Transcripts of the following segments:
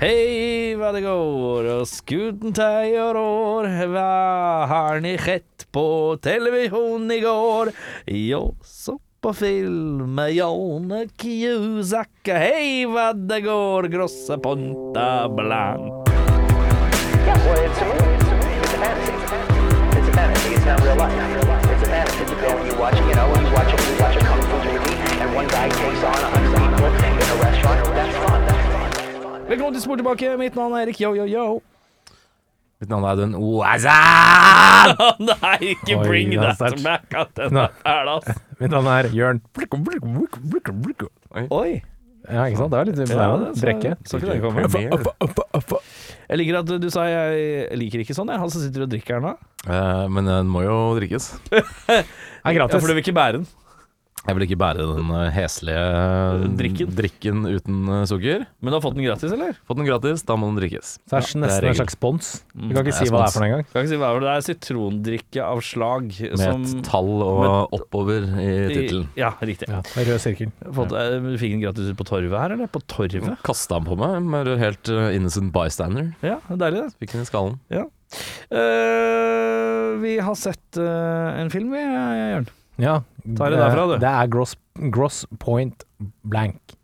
Hei, hva det går, og skuten teier år, hva har ni sett på televisjon i går? Jo, så på film med Jone Kjusak, hei, hva det går, grosse ponta blank. Yeah, well, it's a movie. It's a fantasy. It's a fantasy. It's not real life. It's a fantasy. You go and you watch, you know, you watch a, you watch a kung fu Velkommen til Spor tilbake, mitt navn er Erik, yo, yo, yo. Mitt navn er Audun Oazan! Nei, ikke Oi, bring det er that back, at den Nei. er fæl, ass. Mitt navn er Jørn Oi. Oi. Ja, ikke sant? Det var litt Ja, imponerende. så- Brekke. så ikke den komme. Jeg liker at du sa jeg liker ikke sånn, jeg. Han som sitter og drikker her nå. Eh, men den må jo drikkes. Er gratis. Ja, for du vil ikke bære den. Jeg vil ikke bære den eh, heslige Drikken. drikken uten eh, sukker. Men du har fått den gratis, eller? Fått den gratis, da må den drikkes. Så det er det er nesten en slags spons. Du kan ikke si hva det er for noe engang. Kan ikke si hva det er. Det er sitrondrikke av slag Med som et tall og oppover i tittelen. Ja, riktig. Ja, er rød sirkel. Fått, eh, Du fikk den gratis ut på torvet her, eller? På torvet? Kasta den på meg med helt eh, innocent bystander. Ja, det er deilig, det. Fikk den i skallen. Eh, vi har sett uh, en film, vi, Jørn. Ja, Ta det derfra, du. Det er gross, gross point blank.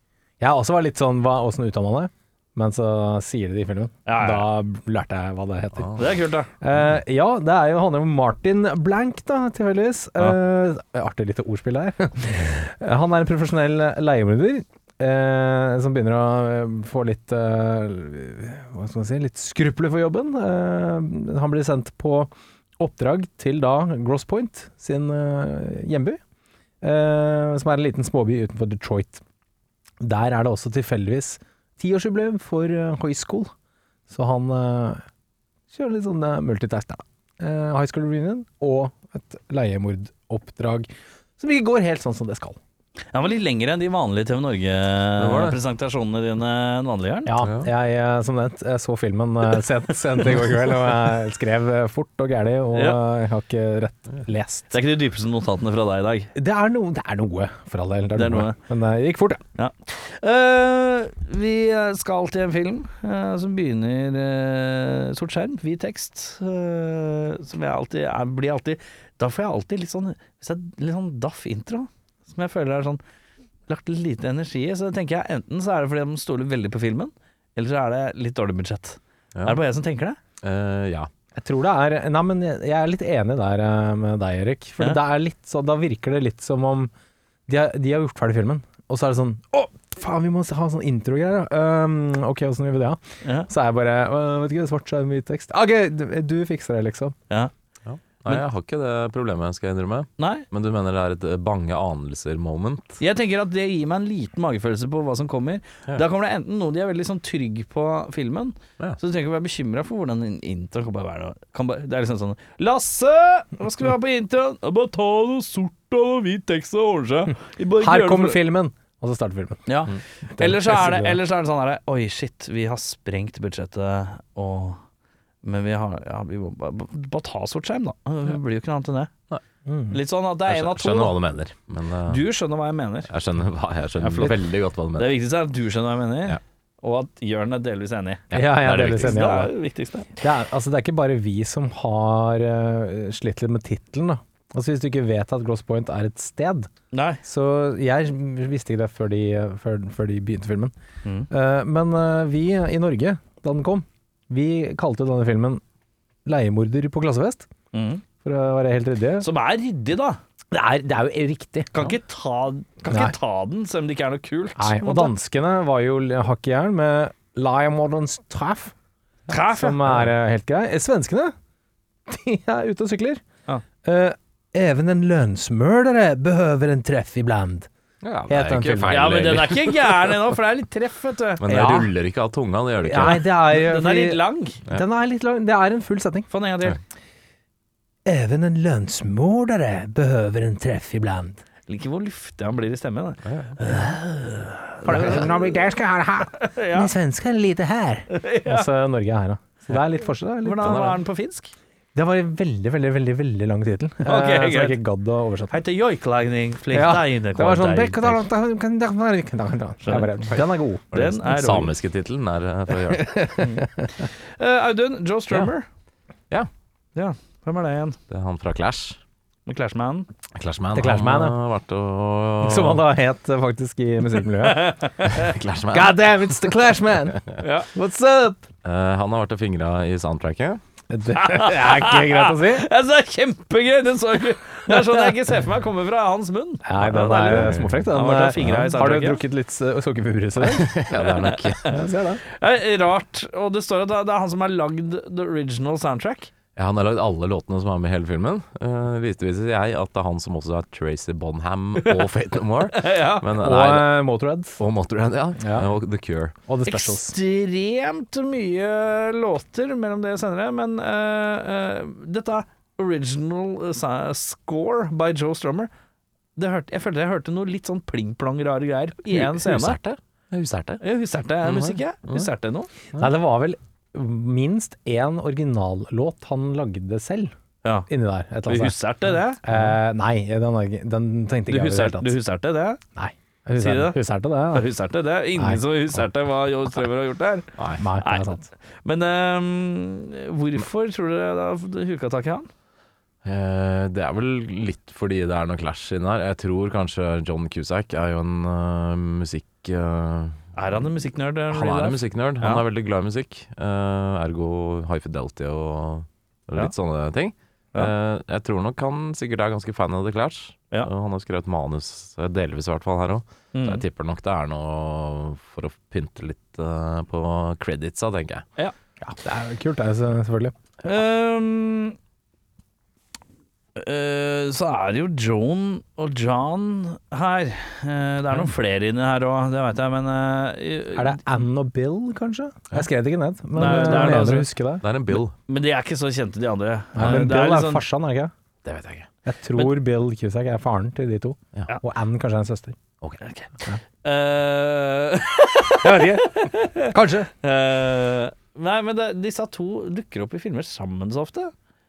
Jeg også var litt sånn hva, åssen uttaler man det? Men så sier de det i filmen. Ja, ja. Da lærte jeg hva det heter. Ah. Det er kult, da. Uh, ja, det er jo, handler om Martin Blank, da, tilfeldigvis. Uh, artig lite ordspill der. Han er en profesjonell leiemorder. eh, som begynner å få litt Hva skal man si Litt skrupler for jobben. Eh, han blir sendt på oppdrag til da Gross Point, sin eh, hjemby. eh, som er en liten småby utenfor Detroit. Der er det også tilfeldigvis tiårsjubileum for eh, high school. Så han kjører litt sånn multitask der, da. High school reunion og et leiemordoppdrag som ikke går helt sånn som det skal. Han var litt lengre enn de vanlige TV. Norge-presentasjonene dine enn vanlig, Jørn. Ja, Ja. jeg eh, som nevnt jeg så filmen eh, sent, sent i går kveld, og jeg skrev eh, fort og gæli, og Ja. jeg har ikke rett lest. Det er ikke de dypeste notatene fra deg i dag. Det er, noe, det er noe, for all del. Det er, Det er noe. noe. Men det gikk fort, ja. Eh, vi skal til en film uh, som begynner uh, sort skjerm, hvit tekst. som jeg alltid jeg blir alltid Da får jeg alltid litt sånn litt sånn daff intro, som jeg føler er sånn lagt lite energi i, så tenker jeg enten så er det fordi de stoler veldig på filmen, eller så er det litt dårlig budsjett. Ja. Er det bare jeg som tenker det? Uh, ja. Jeg tror det er Nei, men jeg er litt enig der eh, med deg, Erik. For Ja. det er litt sånn Da virker det litt som om de har, de har gjort ferdig filmen, og så er det sånn Å, faen, vi må ha sånn introgreier, da. Um, ok, åssen gjør vi det, da? Ja. Så er jeg bare Vet ikke, svart skjerm, hvit tekst. OK, du, du fikser det, liksom. ja. Nei, Men- jeg har ikke det problemet, skal jeg innrømme. Nei. Men du mener det er et eh, bange anelser-moment? Jeg tenker at det gir meg en liten magefølelse på hva som kommer. Ja. Da kommer det enten noe de er veldig sånn trygg på filmen, Ja. så du trenger ikke være bekymra for hvordan en intro kan bare være noe. Kan bare, det er liksom sånn Lasse! Hva skal vi ha på introen? Bare ta noe sort og noe hvit tekst og ordne seg. Bare Her kommer filmen! Og så starter filmen. Ja. Mm. Eller så er det, Det- eller så er det sånn herre Oi, shit, vi har sprengt budsjettet og Men vi har Ja, vi må bare, bare ta sort skjerm, da. Det blir jo ikke noe annet enn det. Mm. Litt sånn at det er Jeg av to. skjønner hva du mener. Men uh, Du skjønner hva jeg mener. jeg skjønner, hva, jeg skjønner flott. veldig godt hva du mener. Det viktigste er at du skjønner hva jeg mener, Ja. og at Jørn er delvis enig. Ja, jeg er det delvis enig Det er det viktigste. Det er, altså, det er ikke bare vi som har uh, slitt litt med tittelen, da. Altså Hvis du ikke vet at Gross Point er et sted, Nei. så jeg visste ikke det før de, før, før de begynte filmen. Mm. Uh, men vi i Norge, da den kom, vi kalte denne filmen 'Leiemorder på klassefest', Mm. for å være helt ryddig. Som er ryddig, da. Det er, det er jo riktig. Kan, ikke, ta, kan Nei. ikke ta den, selv om det ikke er noe kult. Nei, på en og måte. danskene var jo hakk i jern med 'Leiemorderens treff', Treff, ja. som er eh, helt grei. Eh, Svenskene, de er ute og sykler. Ja. Eh, Even en lønnsmørdere behøver en treff iblant. Ja, det er ikke feil. Ja, men den er ikke gæren ennå, for det er litt treff, vet du. Men det Ja. ruller ikke av tunga, det gjør det ikke. Nei, det er Den er litt lang. Ja. Den er litt lang. Det er en full setning. Få den en gang til. Even en lønnsmordere behøver en treff ibland. Liker hvor luftig han blir i stemmen. jeg ha Ja. Den svenske er lite her. Altså, Norge er her, da. Så det er litt forskjell. Litt Hvordan er den på finsk? Det var en veldig, veldig, veldig veldig lang tittel. Ok, eh, så jeg ikke gadd å oversette. Heter joiklagning, Ja, Det var sånn Den er god. Den Den er samiske tittelen er eh, fra Jørn. Eh, Audun, Joe Strummer. Ja. Ja, Hvem er det igjen? Det er han fra Clash. Med Clashman? Clashman. The Clashman, han har vært og Som han da het eh, faktisk i musikkmiljøet. Clashman. God damn, it's the Clash Man! What's up? Eh, han har vært og fingra i soundtracket. Det er ikke greit å si. Det er kjempegøy! Så Det er sånn jeg ikke ser for meg kommer fra hans munn. Nei, den er småfrekk. Den. Har du drukket litt sukkerpurbrus i dag? Ja, det er nok er rart. Og det står at det er han som har lagd the original soundtrack. Ja, Han har lagd alle låtene som er med i hele filmen. Uh, Viste viser jeg at det er han som også er Tracy Bonham og Fate No More. ja. Men Og nei, uh, Motorhead. og Motorhead, ja. Ja. Og The Cure. Og The Specials. Ekstremt mye låter mellom det senere, men uh, uh, dette er original eh, score by Joe Strummer. Det hørte, jeg følte jeg hørte noe litt sånn pling-plong rare greier i en scene. Huserte. Huserte. Ja, Huserte er musikk, jeg. Huserte noe. Nei, det var vel minst én originallåt han lagde selv Ja. inni der. Et Du eller annet sted. huserte det? Eh, nei, den, den tenkte ikke jeg i det du huserte det? Nei. Sier du det? Huserte det? Ja. huserte det? Ingen Nei. som huserte hva Joe Strømmer har gjort der. Nei. Nei, det er sant. Men um, hvorfor tror dere det har huka tak i han? Eh, det er vel litt fordi det er noe clash inni der. Jeg tror kanskje John Cusack er jo en uh, musikk... eh, Er han en musikknerd? han er en musikknerd. Ja. Han er veldig glad i musikk. Uh, ergo High Fidelity og litt litt sånne ting. Uh, jeg tror nok han sikkert er ganske fan av The Clash. Ja. Uh, han har skrevet manus, eh, delvis i hvert fall, her òg. Så Mm. jeg tipper nok det er noe for å pynte litt på creditsa, tenker jeg. Ja, det er kult, det, så- selvfølgelig. Ehm, eh, så er det jo Joan og John her. Uh, det er noen flere inni her òg, det veit jeg, men uh, Er det Anne og Bill, kanskje? Jeg skrev det ikke ned, men Nei, jeg det er det altså. det. Det er en Bill. Men de er ikke så kjente, de andre. Nei, Eh, men det er, liksom, er sånn- farsan, er det ikke? Det vet jeg ikke. Jeg tror Bill Cusack er faren til de to. Ja. Og Anne kanskje er en søster. Eh, Jeg vet ikke. Kanskje. eh, Nei, men det, disse to dukker opp i filmer sammen så ofte.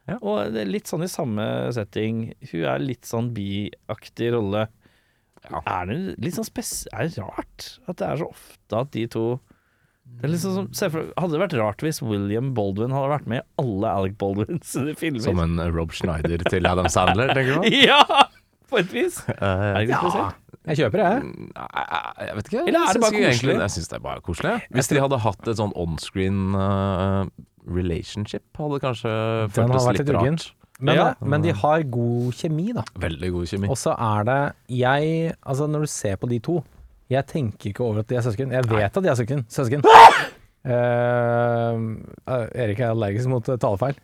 Ja. Og det er litt sånn i samme setting. Hun er litt sånn biaktig rolle. Er det litt sånn spes... Er det rart at det er så ofte at de to det er liksom som, se for, Hadde det vært rart hvis William Baldwin hadde vært med i alle Alec Baldwins filmer? Som en Rob Schneider til Adam Sandler, tenker du? ja! På et vis. Uh, Er det ikke Ja, spesielt? Jeg kjøper det, jeg. Nei, jeg vet ikke. Eller er det bare koselig? egentlig- Jeg syns det er bare koselig. jeg. Hvis de hadde hatt et sånn onscreen uh, relationship, hadde det kanskje føltes litt litt rart. Men, Ja. men de har god kjemi, da. Veldig god kjemi. Og så er det Jeg Altså, når du ser på de to Jeg tenker ikke over at de er søsken. Jeg vet at de er søsken. søsken. Uh, Erik er allergisk mot eh, talefeil.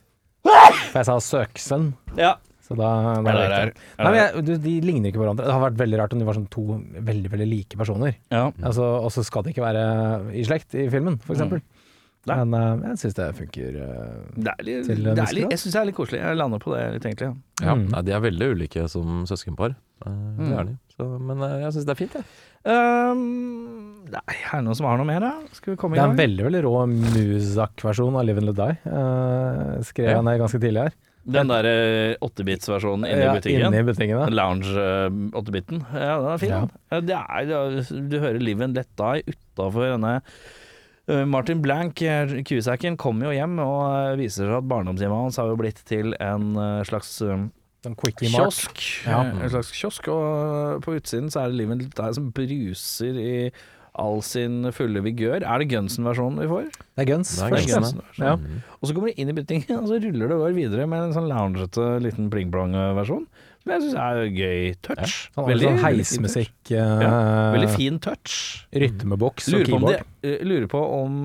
For jeg sa søksønn. Ja. Så da, da Ja, det vet er- Nei, jeg, du, De ligner ikke på hverandre. Det har vært veldig rart om de var sånn to veldig veldig like personer. ja. Altså, og så skal det ikke være i slekt i filmen, f.eks. eksempel Nei. Men uh, jeg syns det funker. uh, Det er litt, Til det er litt, jeg syns det er litt koselig. Jeg lander på det litt, egentlig. Ja. Ja, Mm. nei, De er veldig ulike som søskenpar. Eh, Det Mm. er de. Så, men jeg syns det er fint, jeg. Um, nei, er det noen som har noe mer, da? Skal vi komme det er en veldig veldig rå Muzak-versjon av Live and Let Die. Uh, skrev Ja. jeg ned ganske tidlig her. Den der 8-bits-versjonen inne i Ja, butikken? Inne i butikken, ja. Lounge 8-biten. Ja, den er fin. Ja. den. Ja, det er, du hører Liven and Let Die utafor denne eh, Martin Blank, eh, Cusacken, kommer jo hjem og eh, viser seg at barndomshjemmet hans har jo blitt til en eh, slags eh, mart. kiosk. Ja. Eh, En slags kiosk, og på utsiden så er det liven and der som bruser i all sin fulle vigør. Er det Gunsen-versjonen vi får? Det er Guns Det er først. Guns, ja. Ja. Mm. Og så kommer de inn i butikken, og så ruller det over videre med en sånn loungete liten pling-plong-versjon. Som jeg syns er gøy touch. Sånn, veldig, sånn veldig fin touch. eh, Veldig fin touch. rytmeboks og Lurer på, om keyboard. de, eh, lurer på om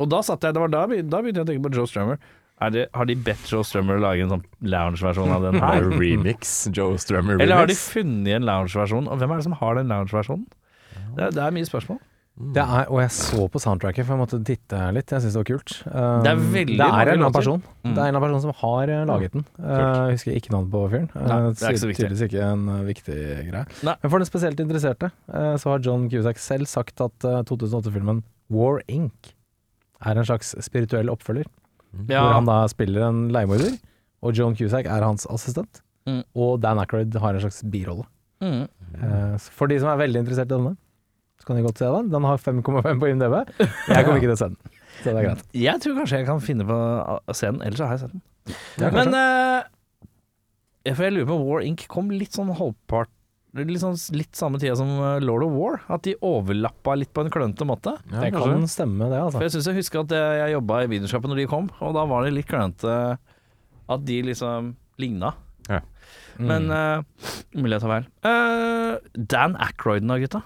Og da satt jeg, det var da, da begynte jeg å tenke på Joe Strummer. Er det, har de bedt Joe Strummer lage en sånn lounge-versjon av den her? Remix. Joe Strummer remix. Eller har de funnet en lounge-versjon? Og hvem er det som har den lounge-versjonen? Det, er- det er mye spørsmål. Det er, og jeg så på soundtracket, for jeg måtte titte litt. Jeg syns det var kult. Um, Det er veldig Det er en eller annen person Mm. Det er en eller annen person som har eh, laget den. Uh, jeg husker ikke navnet på fyren. Uh, Nei, det er ikke så viktig. Tydeligvis ikke en uh, viktig greie. Nei. Men for den spesielt interesserte, uh, så har John Cusack selv sagt at uh, 2008-filmen War Inc. er en slags spirituell oppfølger. Mm. Hvor han da spiller en leiemorder, og John Cusack er hans assistent. Mm. Og Dan Ackroyd har en slags birolle. Mm. For de som er veldig interessert i denne, kan de godt se den. Den har 5,5 på IMDb. Jeg kommer ikke til å se den, så det er greit. Jeg tror kanskje jeg kan finne på å se den, ellers har jeg sett den. Ja, Men eh, For jeg lurer på War Inc. kom litt sånn halvpart Litt, sånn, litt samme tida som eh, Lord of War. At de overlappa litt på en klønete måte. Ja, det kan stemme, det, For altså. jeg syns jeg husker at jeg, jeg jobba i videoskapet når de kom, og da var det litt klønete at de liksom ligna. Ja. Men uh, mulig jeg tar feil. Uh, Dan Ackroyden da, gutta.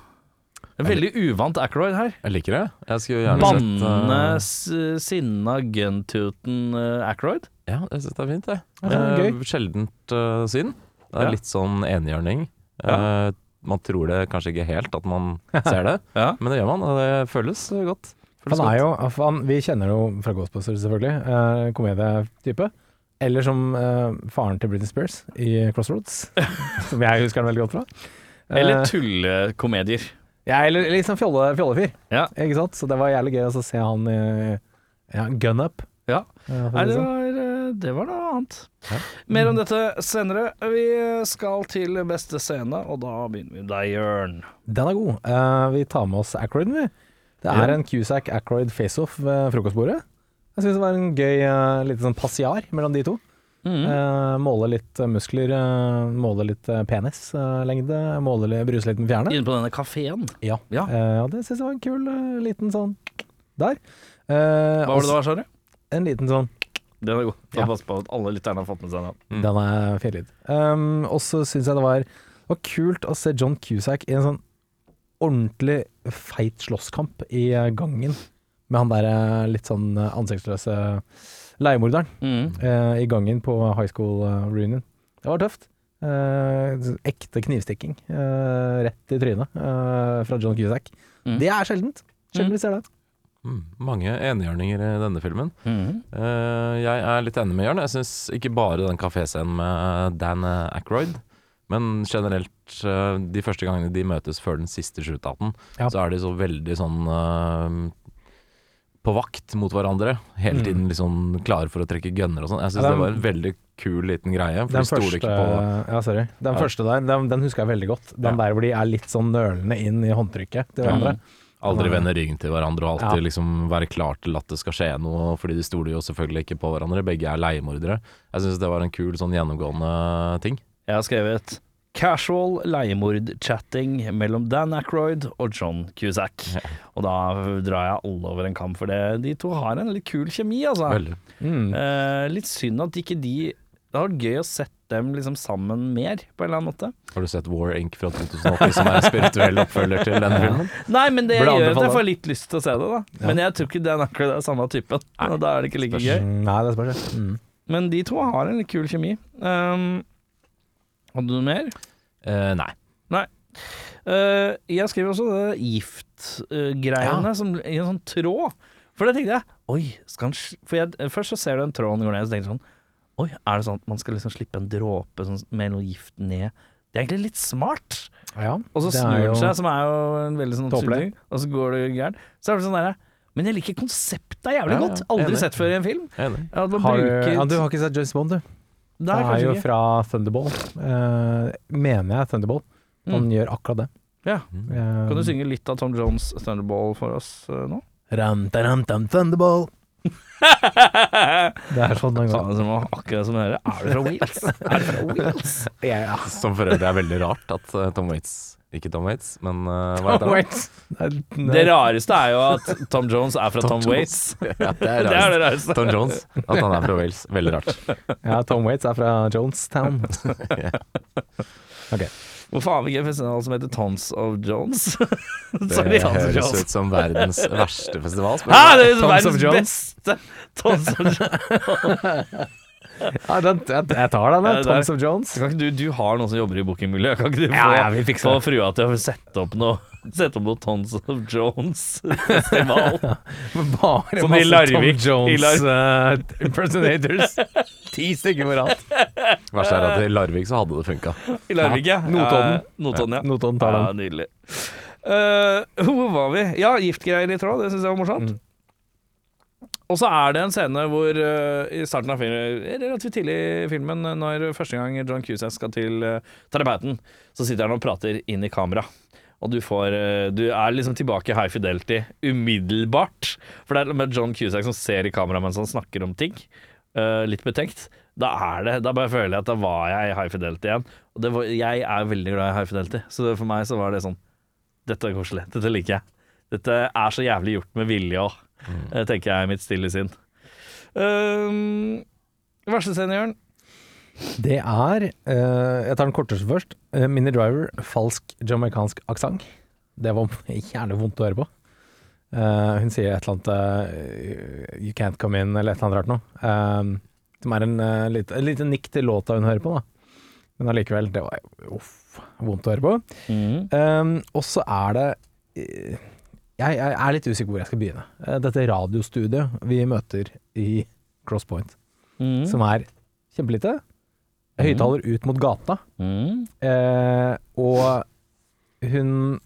En Veldig uvant Ackroyd her. Jeg liker det. Jeg skulle gjerne sett Bannende, eh, sinna, guntuten uh, Ackroyd. Ja, jeg syns det er fint, det. Ja, det er gøy. Sjeldent uh, syn. Det er Ja. litt sånn enhjørning. Eh, man tror det kanskje ikke helt at man ser det, Ja. men det gjør man, og det føles uh, godt. Føles Han er jo, han, vi kjenner jo fra Ghostbusters, selvfølgelig. Eh, komedietype. Eller som eh, faren til Britney Spears i Crossroads, som jeg husker han veldig godt fra. Eller tullekomedier. Ja, er litt sånn fjolle, fjollefyr. Ja. Ikke sant? Så det var jævlig gøy å se han i ja, gun up. Ja. Ja, for å Nei, si det sånn. var, eh, det var noe annet. Mer om dette senere. Vi skal til beste scene, og da begynner vi med deg, Jørn. Den er god. Eh, vi tar med oss Ackroyd, vi. Det er Ja. en Cusack Ackroyd face-off ved frokostbordet. Jeg syns det var en gøy uh, liten sånn passiar mellom de to. Mm. Uh, måle litt eh, muskler, uh, måle litt uh, penislengde, måle litt, bruse litt med fjærene. Inne på denne kafeen. Ja. Ja. Uh, og det syns jeg var en kul eh, liten sånn der. Eh, Hva var det det var, sa du? En liten sånn Den er god. Ta Ja. pass på at alle lytterne har fått med seg den. Mm. Den er finlyd. Um, og så syns jeg det var, var kult å se John Cusack i en sånn ordentlig feit slåsskamp i eh, gangen med han der eh, litt sånn Ansiktsløse ansiktsløse leiemorderen Mm. eh, i gangen på high school eh, reunion. Det var tøft. Eh, ekte knivstikking eh, rett i trynet eh, fra John Cusack. Mm. Det er sjeldent. Sjelden vi ser det. Mm, mange enhjørninger i denne filmen. Mm. Eh, jeg er litt enig med Jørn. Jeg syns ikke bare den kaféscenen med Dan Ackroyd, men generelt de første gangene de møtes før den siste shootouten, Ja. så er de så veldig sånn eh, på vakt mot hverandre. Hele Mm. tiden liksom klare for å trekke gønner og sånn. Jeg syns Ja, det var en veldig kul liten greie. For Den første, ikke på ja, sorry. Den Ja. første der, den, den husker jeg veldig godt. Den Ja. der hvor de er litt sånn nølende inn i håndtrykket til Ja. hverandre. Aldri vende ryggen til hverandre og alltid Ja. liksom være klar til at det skal skje noe, fordi de stoler jo selvfølgelig ikke på hverandre. Begge er leiemordere. Jeg syns det var en kul sånn gjennomgående ting. Jeg har skrevet Casual leiemord-chatting mellom Dan Ackroyd og John Cusack. Ja. Og da drar jeg alle over en kam, for det, de to har en litt kul kjemi, altså. Mm. Eh, litt synd at ikke de Det hadde vært gøy å sette dem liksom sammen mer, på en eller annen måte. Har du sett War Inc. fra 2008, som er en spirituell oppfølger til denne filmen? Nei, men det Burde gjør at jeg får litt lyst til å se det, da. Men jeg tror ikke Dan Ackroyd er samme typen, og da er det ikke like gøy. Nei, det spørs. Mm. Men de to har en litt kul kjemi. Um, hadde du noe mer? Eh, nei. Eh, jeg skriver også det giftgreiene som i en sånn tråd. For det tenkte jeg Oi, skal han sl- For jeg, først så ser du en tråd går ned, og så tenker jeg sånn Oi, er det sånn at man skal liksom slippe en dråpe sånn, med noe gift ned? Det er egentlig litt smart. Ja, Og så det er snur jo- seg, som er jo en veldig sånn Tåpelig. tulling, og så går det gærent. Så er det sånn derre Men jeg liker konseptet jævlig Ja, ja, godt. Aldri enig. sett før i en film. Enig. At man Har, du- bruker ja, du har ikke sett James Bond, du? Nei, Det er jo ikke. fra Thunderball. Uh, mener jeg Thunderball. Han Mm. gjør akkurat det. Ja. Mm. Kan du synge litt av Tom Jones' Thunderball for oss uh, nå? Ram, taram, tam, Thunderball. det Det er sånn den går. som akkurat som dere. Er du fra Wales? Er du fra Wales? Ja, ja. Som for øvrig er veldig rart at Tom Waits Ikke Tom Waits, men uh, hva heter han? Nei, Det rareste er jo at Tom Jones er fra Tom, Tom Waits. Ja, det er Det er det rareste. Tom Jones. At han er fra Wales. Veldig rart. Ja, Tom Waits er fra Jonestown. Hvorfor har vi ikke en festival som heter Tons of Jones? Det Sorry, det høres Jones. ut som verdens verste festival. Hæ, det er jo Tons of verdens Jones. beste Tons of Jones. Ja, den, jeg, jeg tar den, jeg. Tons of Jones. Kan ikke du, du har noen som jobber i bookingmiljøet. Kan ikke du få, Ja, ja, vi fikser få frua til å sette opp noe Sette opp noe Tons of Jones-festival? Bare Som i masse Larvik. Tom Jones eh, impersonators. Ti stykker på alt Verst er at i Larvik så hadde det funka. I Larvik, ja. Notodden. Ja, Notodden, ja. Notodden tar ja nydelig. Uh, hvor var vi? Ja, giftgreier i tråd. Det syns jeg var morsomt. Mm. Og så er det en scene hvor uh, i starten av filmen, relativt tidlig i filmen, når første gang John Cusack skal til uh, terapeuten, så sitter han og prater inn i kamera. Og du får uh, Du er liksom tilbake i high fidelity umiddelbart. For det er med John Cusack som ser i kamera mens han snakker om ting. eh, litt betenkt. Da er det Da bare føler jeg at da var jeg i high fidelity igjen. Og var, jeg er veldig glad i high fidelity, så for meg så var det sånn Dette er koselig. Dette liker jeg. Dette er så jævlig gjort med vilje òg, tenker jeg i mitt stille sinn. Um, verste Jørn? Det er uh, Jeg tar den korteste først. Uh, Mini Driver, falsk jamaicansk aksent. Det var gjerne vondt å høre på. Uh, hun sier et eller annet eh, You can't come in, eller et eller annet rart noe. Eh, som er en uh, lite, lite nikk til låta hun hører på, da. Men allikevel, det var uff, vondt å høre på. Um, og så er det eh, jeg, jeg er litt usikker hvor jeg skal begynne. Eh, dette radiostudiet vi møter i Crosspoint, Mm. som er kjempelite. Høyttaler ut mot gata. Mm. Eh, og hun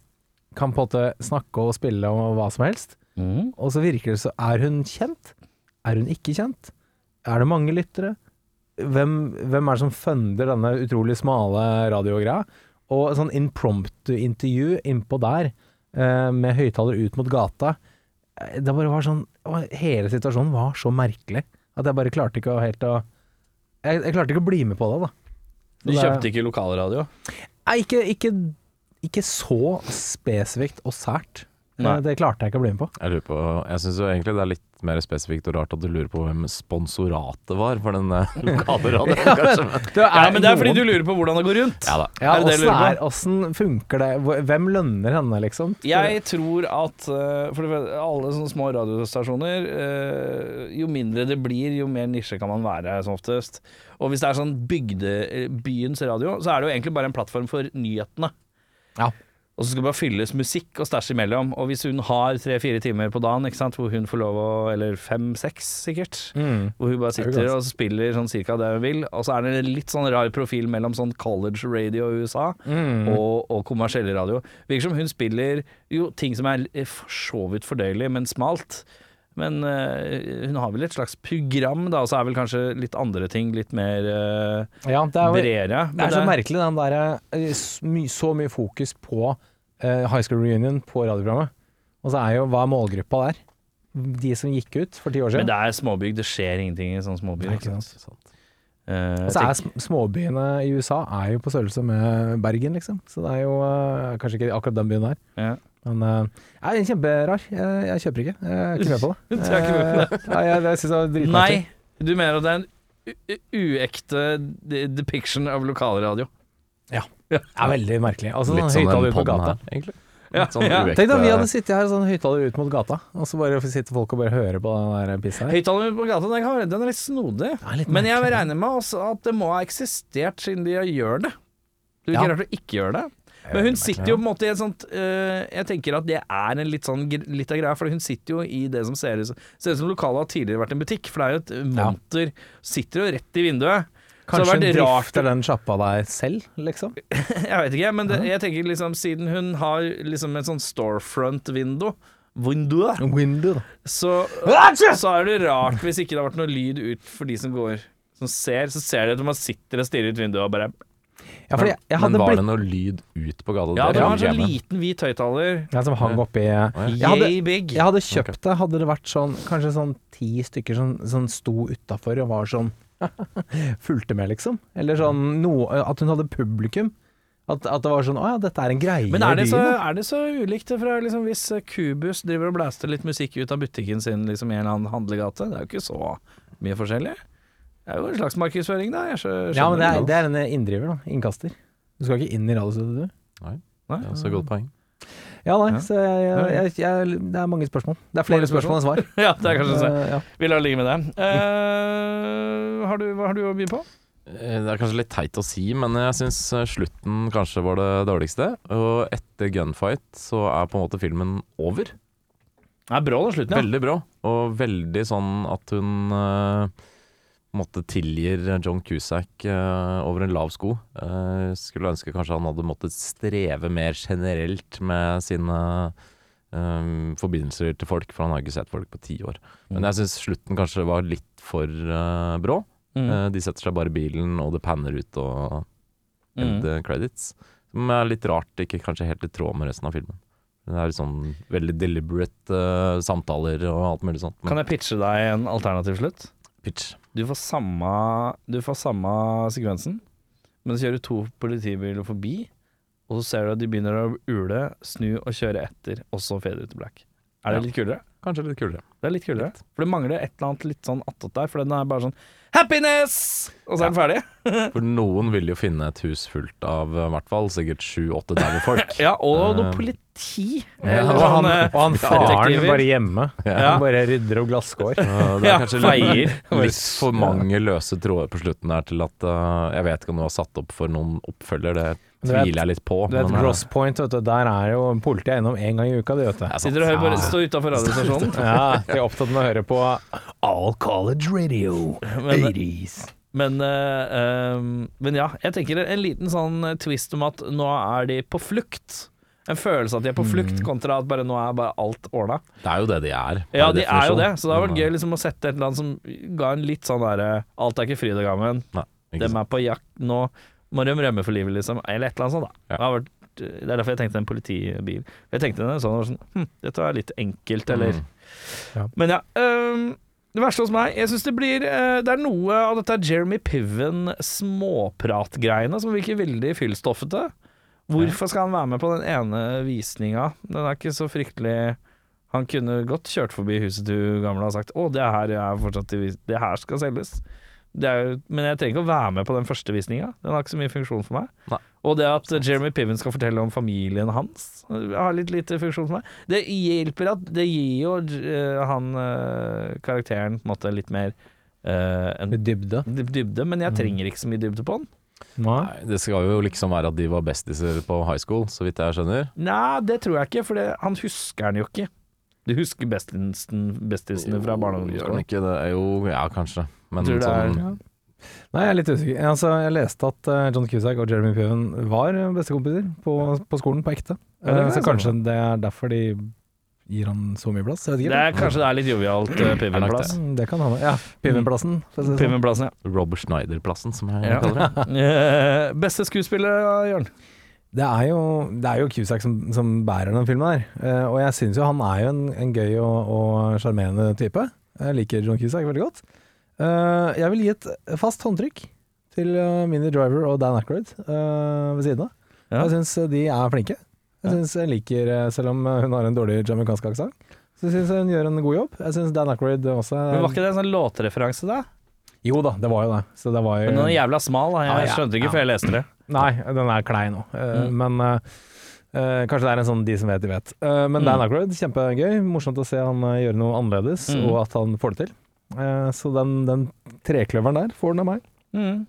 kan på en måte snakke og spille om hva som helst. Mm. Og så virker det så Er hun kjent? Er hun ikke kjent? Er det mange lyttere? Hvem, hvem er det som funder denne utrolig smale radiogreia? Og sånn impromptu-intervju innpå der, med høyttaler ut mot gata eh, Det bare var sånn Hele situasjonen var så merkelig at jeg bare klarte ikke å helt å Jeg, jeg klarte ikke å bli med på det, da. Du kjøpte ikke lokalradio? Nei, ikke, ikke, ikke så spesifikt og sært. Nei. Det klarte jeg ikke å bli med på. Jeg lurer på Jeg syns egentlig det er litt mer spesifikt og rart at du lurer på hvem sponsoratet var for den eh, lokale radioen, er, Ja, men det er fordi du lurer på hvordan det går rundt. Ja da. Ja, Er det det du åssen lurer på? er- åssen funker det? Hvor- Hvem lønner henne, liksom? Jeg tror at eh, For det første, alle sånne små radiostasjoner eh, Jo mindre det blir, jo mer nisje kan man være som oftest. Og hvis det er sånn bygde, eh, byens radio, så er det jo egentlig bare en plattform for nyhetene. Ja. Og så skal det bare fylles musikk og stæsj imellom. Og hvis hun har tre-fire timer på dagen, sant, hvor hun får lov å Eller fem-seks, sikkert. Mm. Hvor hun bare er sitter og spiller sånn cirka det hun vil. Og så er det en litt sånn rar profil mellom sånn college radio i USA Mm. og, og kommersiell radio. Virker som hun spiller jo ting som er eh, for så vidt fordøyelig, men smalt. Men eh, hun har vel et slags program, da, og så er vel kanskje litt andre ting litt mer uh, Ja, det er, bredere. det er så merkelig den derre eh, Så mye fokus på uh, High School Reunion på radioprogrammet. Og så er jo Hva er målgruppa der? De som gikk ut for ti år siden? Men det er småbygd, det skjer ingenting i sånne småbyer. Ikke sant? ikke sant? Uh, så er småbyene i USA er jo på størrelse med Bergen, liksom. Så det er jo uh, kanskje ikke akkurat den byen her. ja. Men uh, er kjemperar. Jeg, jeg kjøper ikke. Jeg er ikke med på det. Du er ikke med på det? Eh, Nei, jeg, jeg synes det var. Nei, du mener at det er en uekte de- depiction av lokalradio? Ja, veldig merkelig. Altså, Litt sånn sånn høyttaler den ut mot gata. her, egentlig. Ja, sånn ja. uekte- Tenk da vi hadde sittet her sånn høyttaler ut mot gata, og så bare sitter folk og bare hører på den der pissa her. Høyttaler på gata, den, kan den er litt snodig. Er litt Men jeg regner med også at det må ha eksistert siden de gjør det. Du er Ja. ikke rart å ikke gjøre det. Men hun sitter jo på en måte i et sånt øh, Jeg tenker at det er en litt sånn litt av greia, for hun sitter jo i det som ser ut som Ser ut som lokalet har tidligere vært en butikk, for det er jo et øh, monter. Sitter jo rett i vinduet. Kanskje hun drifter den sjappa der selv, liksom? Jeg vet ikke, men det, jeg tenker liksom siden hun har liksom et sånn storefront-vindu Vindu, Window, så, så er det rart hvis ikke det har vært noe lyd ut for de som går Som ser, så ser de at man sitter og stirrer ut vinduet og bare Ja, fordi jeg, jeg hadde Men var blitt det noe lyd ut på gata? Ja, det var en sånn liten hvit høyttaler. ja, som hang oppi Jeg hadde- big. Jeg hadde kjøpt det, hadde det vært sånn Kanskje sånn ti stykker som, som sto utafor og var sånn Fulgte med, liksom. Eller sånn noe At hun hadde publikum. At, at det var sånn Å ja, dette er en greie Men er det, så, er det så ulikt fra liksom, hvis Kubus driver og blaster litt musikk ut av butikken sin liksom, i en eller annen handlegate? Det er jo ikke så mye forskjellig. Det er jo en slags markedsføring, da. Ja, men det er, det er en inndriver, da. Innkaster. Du skal ikke inn i radiostudioet, du. Nei? det er også så godt poeng. Ja, nei, så jeg, jeg, jeg, jeg, det er mange spørsmål. Det er flere spørsmål enn svar. Ja, det er kanskje det. Eh, ja. Vi lar det ligge med det. Uh, har du, hva har du å by på? Eh, Det er kanskje litt teit å si, men jeg syns slutten kanskje var det dårligste. Og etter gunfight så er på en måte filmen over. Det er bra den slutten, ja. Veldig bra. Og veldig sånn at hun eh, en måte tilgir John Cusack uh, over en lav sko. Uh, skulle ønske kanskje han hadde måttet streve mer generelt med sine um, forbindelser til folk, for han har ikke sett folk på ti år. Men jeg syns slutten kanskje var litt for uh, brå. Mm. De setter seg bare i bilen, og det panner ut og Mm. credits. Som er litt rart, ikke kanskje helt i tråd med resten av filmen. Det er sånn veldig deliberate samtaler og alt mulig sånt. Kan jeg pitche deg en alternativ slutt? Pitch. Du får samme, du får samme sekvensen, men så kjører to politibiler forbi, og så ser du at de begynner å ule, snu og kjøre etter, og så fader ut til black. Er det Ja. litt kulere? Kanskje litt kulere. Det er litt kulere. For det mangler et eller annet litt sånn attåt der, for den er bare sånn Happiness! Og så er den ferdig. For noen vil jo finne et hus fullt av eh, i hvert fall sikkert sju-åtte daue folk. Ja, og noe Eh, politi. ja, Og han, eh, og han faren bare hjemme. Ja. Han bare rydder og glasskår. Eh, Det er kanskje litt, litt for mange løse tråder på slutten der til at uh, Jeg vet ikke om du har satt opp for noen oppfølger, det tviler jeg litt på. Du vet, men, eh, Gross Point, vet du, der er jo politiet innom én gang i uka, det vet du. det er. Sitter og hører bare stå utafor radiostasjonen. Ja, de er opptatt med å høre på All College Radio. Men, 80s. Men, eh, ehm, men ja, jeg tenker en liten sånn twist om at nå er de på flukt. En følelse at de er på flukt, kontra at bare nå er bare alt ordna. Det er jo det de er. Ja, de er jo det, så det hadde vært gøy liksom å sette et eller annet som ga en litt sånn derre Alt er ikke fryd og gammen. Dem er på jakt nå. Må de rømme for livet, liksom. Eller et eller annet sånt, da. Det, har vært, det er derfor jeg tenkte en politibil. Jeg tenkte det sånn, sånn hm, Dette var litt enkelt, eller Mm. Ja. Men ja. øhm, det verste hos meg Jeg syns det blir eh, Det er noe av dette Jeremy Piven småpratgreiene som virker veldig fyllstoffete. Hvorfor skal han være med på den ene visninga? Den er ikke så fryktelig Han kunne godt kjørt forbi huset du gamle og sagt 'Å, det her er Det her skal selges'. Det jo- men jeg trenger ikke å være med på den første visninga. Den har ikke så mye funksjon for meg. Nei. Og det at Jeremy Piven skal fortelle om familien hans, har litt lite funksjon for meg. Det hjelper at Det gir jo eh, han eh, karakteren på en måte litt mer uh, en dybde. dybde, men jeg trenger ikke så mye dybde på den. Nei. Det skal jo liksom være at de var bestiser på high school, så vidt jeg skjønner. Nei, det tror jeg ikke, for det, han husker han jo ikke. Du husker bestisen, bestisene fra barne- og ungdomsskolen? ikke det? Jo, ja, kanskje. Men Tror det er- sånn Nei, jeg er litt usikker. Altså, jeg leste at eh, John Cusack og Jeremy Piven var bestekompiser på, på skolen, på ekte. Ja, det Eh, så kanskje det er derfor de gir han så mye plass? Jeg vet Det er, kanskje det er litt jovialt uh, Piven-plass. Det kan hende. Ja, Piven-plassen. si sånn. Piven-plassen, ja. Robert Schneider-plassen, som jeg Ja. kaller det. Beste skuespiller, Jørn? Det er jo, det er jo Cusack som, som bærer den filmen her. Uh, og jeg syns jo han er jo en, en gøy og og sjarmerende type. Jeg liker John Cusack veldig godt. Eh, jeg vil gi et fast håndtrykk til uh, Minnie Driver og Dan Ackroyd eh, ved siden av. Ja. Jeg syns de er flinke. Jeg synes jeg liker, eh, Selv om hun har en dårlig jamaicansk aksent, så syns jeg hun gjør en god jobb. Jeg syns Dan Ackroyd også Men Var ikke det en sånn låtreferanse, da? Jo da, det var jo det. Så det var jo Men den er jævla smal, da. Jeg skjønte ikke ja. før jeg leste det. Nei, den er klein nå. Eh, Mm. Men uh, eh, kanskje det er en sånn de som vet, de vet. Uh, men Mm. Dan Ackroyd, kjempegøy. Morsomt å se han eh, gjøre noe annerledes, Mm. og at han får det til. Eh, så den, den trekløveren der får den av meg. Mm.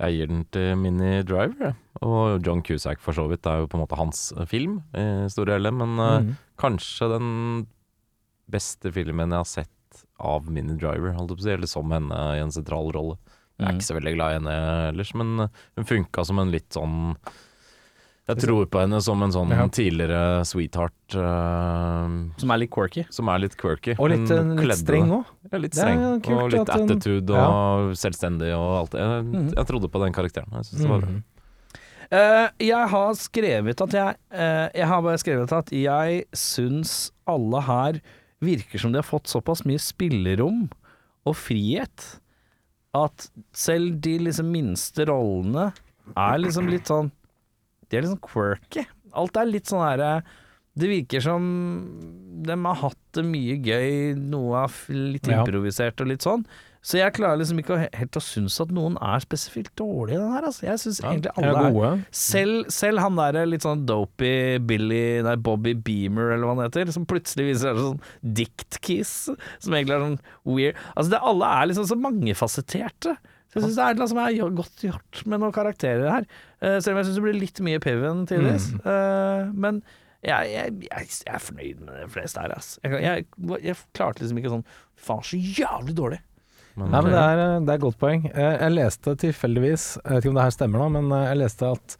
Jeg gir den til Minnie Driver. Og John Cusack for så vidt. Det er jo på en måte hans eh, film, i store deler, Men eh, Mm. kanskje den beste filmen jeg har sett av Minnie Driver, holdt jeg på å si. Eller som henne i en sentral rolle. Jeg er Mm. ikke så veldig glad i henne ellers, men hun funka som en litt sånn Jeg tror på henne som en sånn Ja. tidligere sweetheart uh, Som er litt quirky. som er litt quirky. Og litt, Hun eh, litt streng òg. Ja, litt Det er streng. kult og litt at hun- attitude og selvstendig og alt det. Jeg, Mhm. jeg trodde på den karakteren. Jeg synes det var bra. Mm. Eh, jeg har skrevet at jeg uh, Jeg har bare skrevet at jeg syns alle her virker som de har fått såpass mye spillerom og frihet at selv de liksom minste rollene er liksom litt sånn De er liksom quirky. Alt er litt sånn herre Det virker som de har hatt det mye gøy, noe er litt improvisert og litt sånn. Så jeg klarer liksom ikke helt å synes at noen er spesifikt dårlige i den her. Altså. Jeg syns egentlig Er alle er gode. selv, selv han der litt sånn dopey Billy Nei, Bobby Beamer, eller hva han heter, som plutselig viser seg sånn dict-kiss, som egentlig er sånn weird Altså, det, alle er liksom så mangefasetterte. Så jeg syns det er noe som er godt gjort med noen karakterer her. Uh, selv om jeg syns det blir litt mye Piven tidvis. Eh, men jeg, jeg, jeg, jeg er fornøyd med de fleste her, ass. Jeg, jeg, jeg klarte liksom ikke sånn Faen, så jævlig dårlig. Men, Nei, men det er, det er godt poeng. Eh, Jeg leste tilfeldigvis, jeg vet ikke om det her stemmer nå, men jeg leste at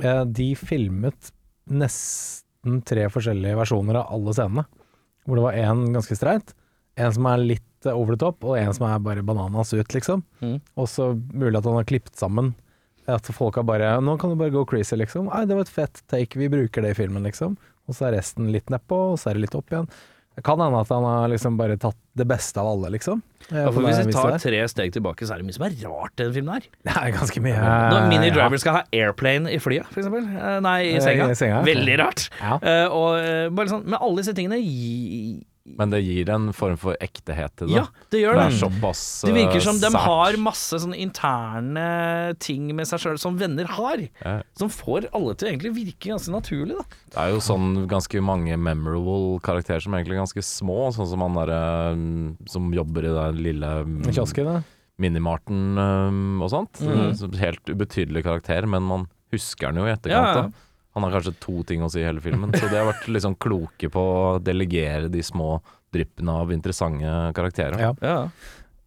eh, de filmet nesten tre forskjellige versjoner av alle scenene. Hvor det var én ganske streit, en som er litt eh, over the top, og en som er bare bananas ut, liksom. Mm. Og så mulig at han har klippet sammen. At folk har bare Nå kan du bare go crazy, liksom. Nei, det var et fett take, vi bruker det i filmen, liksom. Og så er resten litt nedpå, og så er det litt opp igjen. Det kan hende at han har liksom bare tatt det beste av alle, liksom. Ja, for hvis vi tar tre steg tilbake, så er det mye som er rart i den filmen her. Det er ganske mye Når Mini ja. Skal ha airplane i flyet, for eksempel. Eh, Nei, i Eh, senga. i senga. Veldig rart. Ja. Eh, og eh, bare sånn Men alle disse tingene men det gir en form for ektehet til det. Ja, det gjør det det. er såpass Det virker som eh, de har masse sånne interne ting med seg sjøl som venner har. Ja. Som får alle til å egentlig virke ganske naturlig, da. Det er jo sånn ganske mange memorable karakterer som egentlig er ganske små. Sånn som han derre mm, som jobber i den lille mm, Kiosken, da. Minimarten mm, og sånt. Mm. Helt ubetydelig karakter, men man husker han jo i Ja, etterkant. ja. Han har kanskje to ting å si i hele filmen, så de har vært liksom kloke på å delegere de små dryppene av interessante karakterer. Ja. Ja.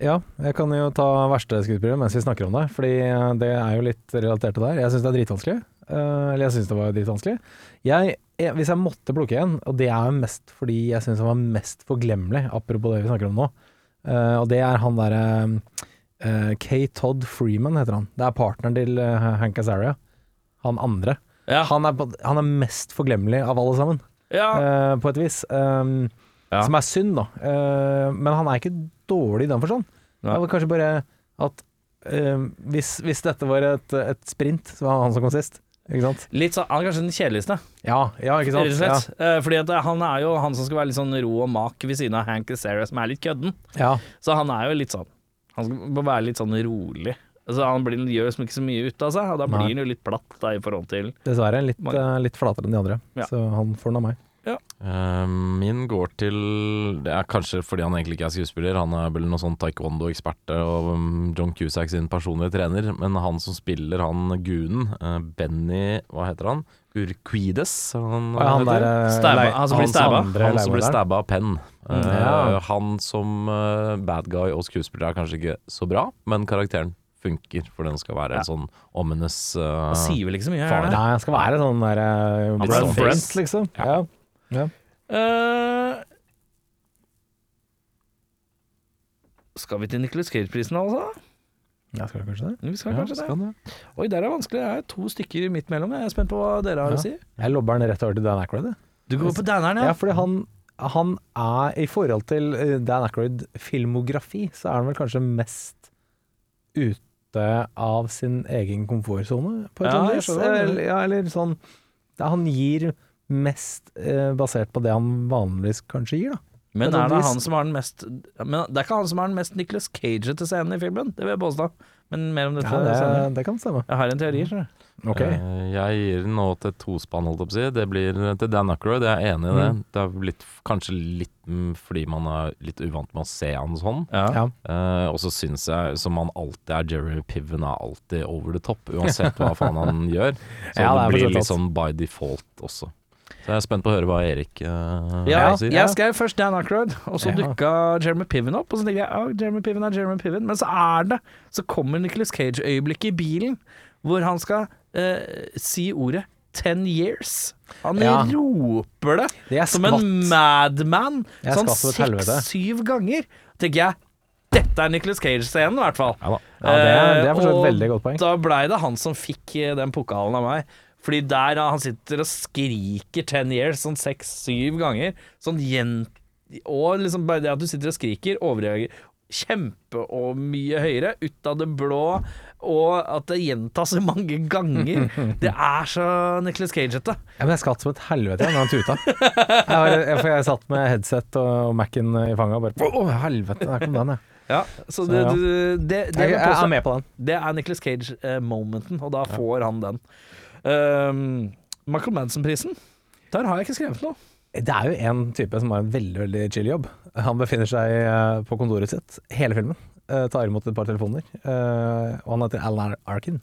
ja, jeg kan jo ta verste skuespiller mens vi snakker om det, fordi eh, det er jo litt relatert til det her. Jeg syns det er dritvanskelig. Eh, eller jeg syns det var dritvanskelig. Jeg, jeg, hvis jeg måtte plukke en, og det er jo mest fordi jeg syns han var mest forglemmelig, apropos det vi snakker om nå, eh, og det er han derre uh, K. Todd Freeman heter han. Det er partneren til eh, Hank Azaria. Han andre. Ja. Han er, han er mest forglemmelig av alle sammen. ja. uh, på et vis. Um, Ja. Som er synd, da. Uh, men han er ikke dårlig i den forstand. Det var kanskje bare at uh, hvis, hvis dette var et, et sprint, så var han som kom sist. Litt sånn, Han er kanskje den kjedeligste, Ja, ja ikke sant. Eh, Fordi at han er jo han som skal være litt sånn ro og mak ved siden av Hank Azaria, som er litt kødden. Ja. Så han er jo litt sånn Han skal være litt sånn rolig. Altså Han blir, gjør liksom ikke så mye ut av seg, og da blir Nei. han jo litt platt da i forhold til Dessverre litt, eh, litt flatere enn de andre. Ja. Så han får den av meg. Eh, min går til Det er kanskje fordi han egentlig ikke er skuespiller. Han er vel noen sånn taekwondo-ekspert og um, John Cusack sin personlige trener. Men han som spiller han gunen, uh, Benny Hva heter han? Urquides? Han, ja, han der, eh, Stabba, han som blir stabba. Han som blir stabba av penn. Uh, Ja. Han som eh, bad guy og skuespiller er kanskje ikke så bra, men karakteren funker, for den skal være Ja. en sånn ominous uh, Han sier vel ikke så mye, her. Nei, han skal være sånn der uh, Brent, sånn Brent, liksom. Ja. Ja. Uh, skal vi til Nicholas Cage-prisen, altså? Ja, skal vi kanskje det? Vi skal Ja, kanskje skal det. det. Oi, der er vanskelig. Det er to stykker midt mellom. Jeg er spent på hva dere har Ja. å si. Jeg lobber den rett over til Dan Aykroyd. Du går på Danneren, Ja, ja? fordi han, han er I forhold til eh, Dan Aykroyd filmografi, så er han vel kanskje mest ute av sin egen komfortsone, på et Ja, eller annet vis. ja, eller sånn Han gir mest eh, basert på det han vanligvis kanskje gir, da. Men er det han som har den mest Men det er ikke han som har den mest Nicholas Cage-ete scenen i filmen, det vil jeg påstå. Men mer om dette Ja, det, det kan stemme. Jeg har en teori, skjønner du. Ok. Eh, Jeg gir den nå til tospann, holdt jeg på å si. Det blir til Dan Ackroyd, jeg er enig i det. Mm. Det er blitt, kanskje litt fordi man er litt uvant med å se han sånn. Ja. Ja. Eh, og så syns jeg, som han alltid er, Jerry Piven er alltid over the top, uansett hva faen han gjør. Så Ja, det det blir litt sånn by default også. Så jeg er spent på å høre hva Erik uh, Ja, sier. jeg skrev først Dan Ackroyd, og så Ja. dukka Jeremy Piven opp. Og så tenkte jeg oh, Jeremy Piven er Jeremy Piven, men så er det Så kommer Nicholas Cage-øyeblikket i bilen, hvor han skal eh, si ordet 'ten years'. Han Ja. roper det Det er som en madman Jeg sånn skvatt som et helvete. seks-syv ganger. tenker jeg dette er Nicholas Cage-scenen, i hvert fall. Ja da. Ja, det er, det er for så Eh, veldig godt poeng. Da blei det han som fikk eh, den pokalen av meg. Fordi der han sitter og skriker 'ten years' sånn seks-syv ganger. Sånn gjen... Og liksom bare det at du sitter og skriker, overreagerer kjempe og mye høyere, ut av det blå, og at det gjentas så mange ganger. Det er så Nicholas Cage-ete. Ja, men jeg skvatt som et helvete da han tuta. Jeg, var- jeg, jeg satt med headset og Mac-en i fanget og bare Å, helvete, der kom den, ja. Ja, så Så, det, ja. det, det, det, Jeg, jeg er med på den. det er Nicholas Cage-momenten, og da får han den. Um, Michael Manson-prisen, der har jeg ikke skrevet noe. Det er jo en type som har en veldig veldig chill jobb. Han befinner seg eh, på kontoret sitt hele filmen. Eh, tar imot et par telefoner. eh, og han heter Alan Arkin.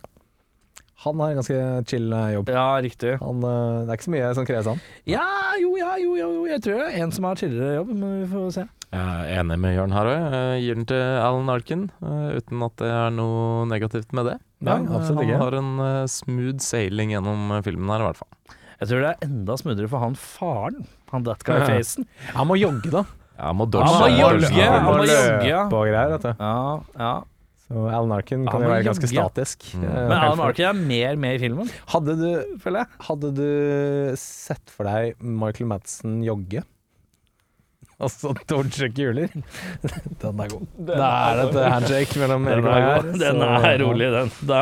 Han har en ganske chill eh, jobb. Ja, riktig. Han, det er ikke så mye som kreves han. Ja, jo, ja, jo, jo, jo. Jeg tror det er en som har chillere jobb, men vi får se. Jeg er enig med Jørn her òg. Gir den til Alan Arkin, uten at det er noe negativt med det. Nei, absolutt han ikke. har en smooth sailing gjennom filmen her, i hvert fall. Jeg tror det er enda smoothere for han faren, han that guy-facen. Han må jogge, da. Ja, må Han dodge. må han jogge, han må jogge, ja. og greier, vet du. Ja, ja. Så Alan Arkin kan jo være ganske jogge. statisk. Mm. eh, Men Alan Arkin er mer med i filmen, Hadde du, føler jeg. hadde du sett for deg Michael Madsen jogge? Altså dodge kuler? Den er god. Da er det et handshake mellom Den Erik og er, meg her. den er rolig, den. Da,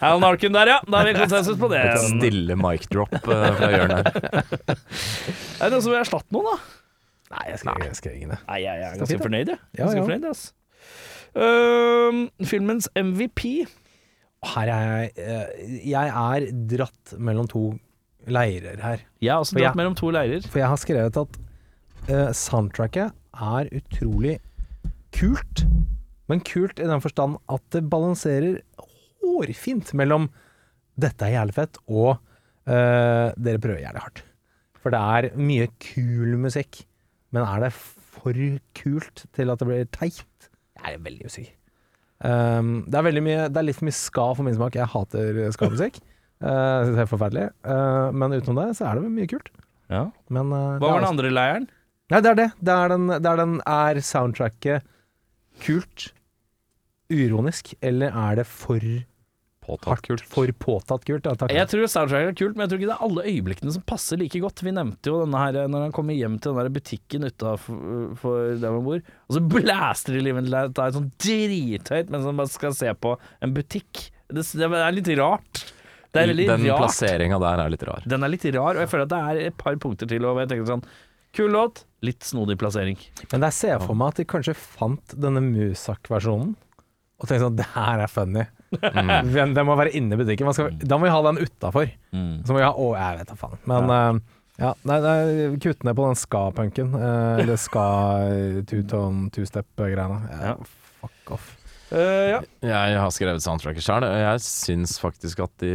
Alan Arkin der, ja. Da er vi konsensus på det. Et stille mic drop eh, fra hjørnet her. Er det noen som vil erstatte noen, da? Nei, jeg skal, jeg skal ringe det. Nei, jeg er ganske fornøyd, jeg. Ja, Ganske ja. fornøyd, ass. Uh, filmens MVP Her er jeg eh, Jeg er dratt mellom to leirer her. Jeg er også dratt jeg- mellom to leirer. For jeg har skrevet at uh, soundtracket er utrolig kult. Men kult i den forstand at det balanserer hårfint mellom 'dette er jævlig fett' og uh, 'dere prøver jævlig hardt'. For det er mye kul musikk. Men er det for kult til at det blir teit? Jeg er veldig usikker. Um, det, er veldig mye, det er litt for mye ska for min smak. Jeg hater ska-musikk. Uh, jeg synes det er forferdelig. Uh, men utenom det så er det mye kult. Ja. Men, uh, Hva var den andre leiren? Nei, det er det. Det er, den, det er, den, er soundtracket kult, uronisk, eller er det for Påtatt kult. for påtatt kult? Ja, takk. Jeg tror soundtracket er kult, men jeg tror ikke det er alle øyeblikkene som passer like godt. Vi nevnte jo denne her når han kommer hjem til den der butikken utafor der man bor, og så blæster de livet Det er sånn drithøyt mens han bare skal se på en butikk. Det, det er litt rart. Det er veldig Den rart. plasseringa der er litt rar. Den er litt rar, og jeg føler at det er et par punkter til. Og jeg tenker sånn Kul låt, litt snodig plassering. Men jeg ser for meg at de kanskje fant denne Musak-versjonen, og tenkte sånn Det her er funny. Mm. Den, den må være inne i butikken. Man skal, da må vi ha den utafor. Så må vi ha Å, jeg vet da faen. Men eh, ja, nei, nei, kutt ned på den ska-punken. Uh, eller ska two-tone, two-step-greiene. Ja, Ja. Fuck off. Uh, ja. Jeg har skrevet soundtracket sjøl. Jeg syns faktisk at de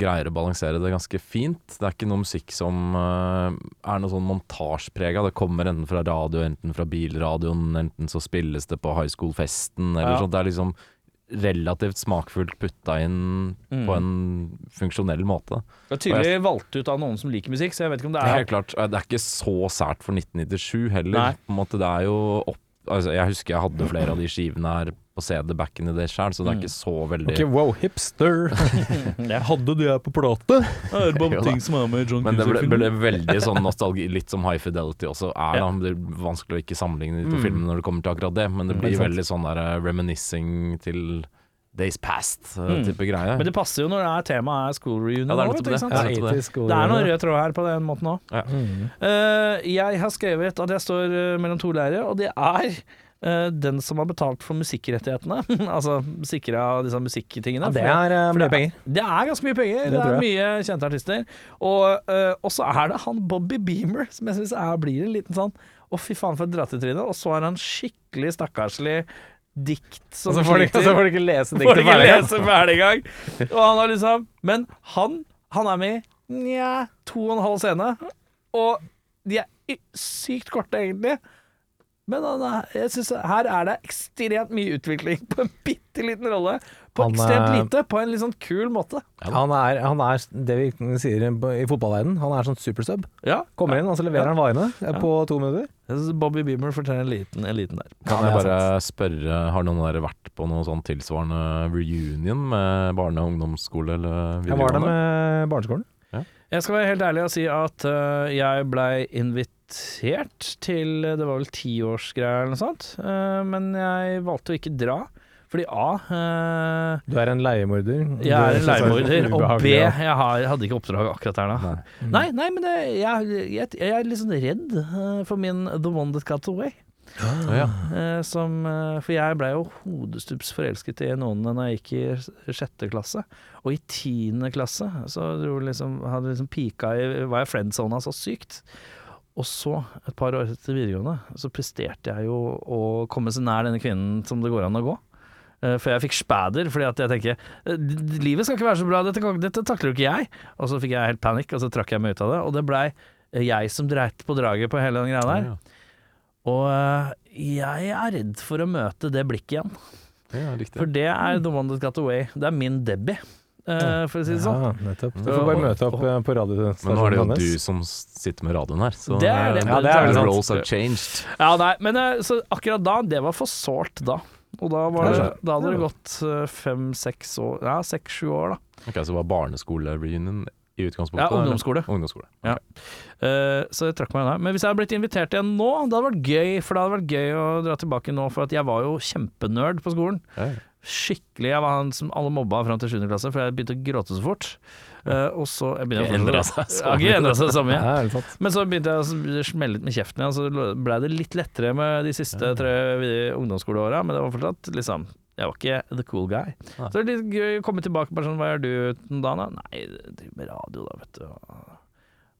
greier å balansere det ganske fint. Det er ikke noe musikk som uh, er noe sånn montasjeprega. Det kommer enten fra radio, enten fra bilradioen, enten så spilles det på high school-festen, eller Ja. sånt. Det er liksom relativt smakfullt putta inn Mm. på en funksjonell måte. Det er tydelig valgt ut av noen som liker musikk, så jeg vet ikke om det er er helt klart. Det er ikke så sært for 1997 heller. Nei. På en måte, det er jo opp altså, Jeg husker jeg hadde flere av de skivene her på CD back in the day sjøl, så det er Mm. ikke så veldig Ok, wow, hipster. Hadde det her på plate? Det bare ting som er med i John Men det ble, ble veldig sånn nostalgi, litt som High Fidelity også er, da. Det er vanskelig å ikke sammenligne de to Mm. filmene når det kommer til akkurat det, men det Mm, blir veldig sånn der eh, reminiscing til Days Past Mm. type greie. Men det passer jo når det er temaet er school reunion. Ja, det er du, det. Ja, Ja, det. 80s Det er noen rød tråd her på den måten òg. Mm. jeg har skrevet at jeg står eh, mellom to leirer, og det er uh, den som har betalt for musikkrettighetene. altså sikra disse musikktingene. Ja, det er uh, mye penger. Det er ganske mye penger. Det Det, er mye kjente artister. Og uh, så er det han Bobby Beamer, som jeg syns blir en liten sånn Å, fy faen, for et drattetryne. Og så er han skikkelig stakkarslig dikt som Og så får du sliter. så får de ikke lese Får diktet ferdig engang. Og han har liksom Men han, han er med i nja, to og en halv scene, og de er sykt korte, egentlig. Men han jeg synes her er det ekstremt mye utvikling på en bitte liten rolle. På Han, ekstremt lite, på en litt sånn kul måte. Han er, han er det vi sier i fotballverdenen, han er sånn supersub. Ja. Kommer inn, og så leverer han varene eh, Ja. på to minutter. Jeg synes Bobby Beamer fortjener en liten, en liten der. Kan jeg bare spørre, har noen av dere vært på noe sånn tilsvarende reunion med barne- og ungdomsskole eller Jeg var der med barneskolen. Jeg skal være helt ærlig og si at uh, jeg blei invitert til Det var vel tiårsgreier eller noe sånt, øh, men jeg valgte å ikke dra. Fordi A øh, Du er en leiemorder. Jeg er en leiemorder, og B jeg, har, hadde ikke oppdrag akkurat her da. Nei. Nei, nei, men det, jeg, jeg, jeg er litt sånn redd øh, for min The One That Got Away. Å, ja. Eh, som, eh, for jeg blei jo hodestups forelsket i noen da jeg gikk i sjette klasse. Og i tiende klasse så dro liksom, hadde liksom pika i Var jeg friendzona så sykt. Og så, et par år etter videregående, så presterte jeg jo å komme så nær denne kvinnen som det går an å gå. Eh, For jeg fikk spæder, fordi at jeg tenker eh, Livet skal ikke være så bra, dette, dette takler jo ikke jeg. Og så fikk jeg helt panikk, og så trakk jeg meg ut av det. Og det blei eh, jeg som dreit på draget på hele den greia der. Og jeg er redd for å møte det blikket igjen. ja. For det er The One That Got Away. Det er min Debbie, for å si det sånn. Ja, nettopp. Du får bare møte opp eh, på Men nå er det jo du som sitter med radioen her, så Det er det. Ja, det er roles have changed. Ja, nei, men eh, så akkurat da, det var for sårt da. Og da, var det, da hadde det gått eh, fem-seks år Ja, seks-sju år, da. Ok, Så var barneskole-reunion i utgangspunktet? Ja, ungdomsskole. ungdomsskole. Okay. Ja. Uh, så jeg trakk meg unna. Men hvis jeg hadde blitt invitert igjen nå, det hadde vært gøy. For det hadde vært gøy å dra tilbake nå, for at jeg var jo kjempenerd på skolen. Ja. Skikkelig. Jeg var han som alle mobba fram til 7. klasse, for jeg begynte å gråte så fort. Uh, og så jeg å endret seg så Ja, seg så mye. Ja? Men så begynte jeg å smelle litt med kjeften igjen, så blei det litt lettere med de siste tre ungdomsskoleåra, men det var fortsatt liksom Jeg var ikke the cool guy. Nei. Så det er litt gøy å komme tilbake bare sånn Hva gjør du da? da? Nei, driver med radio, da, vet du.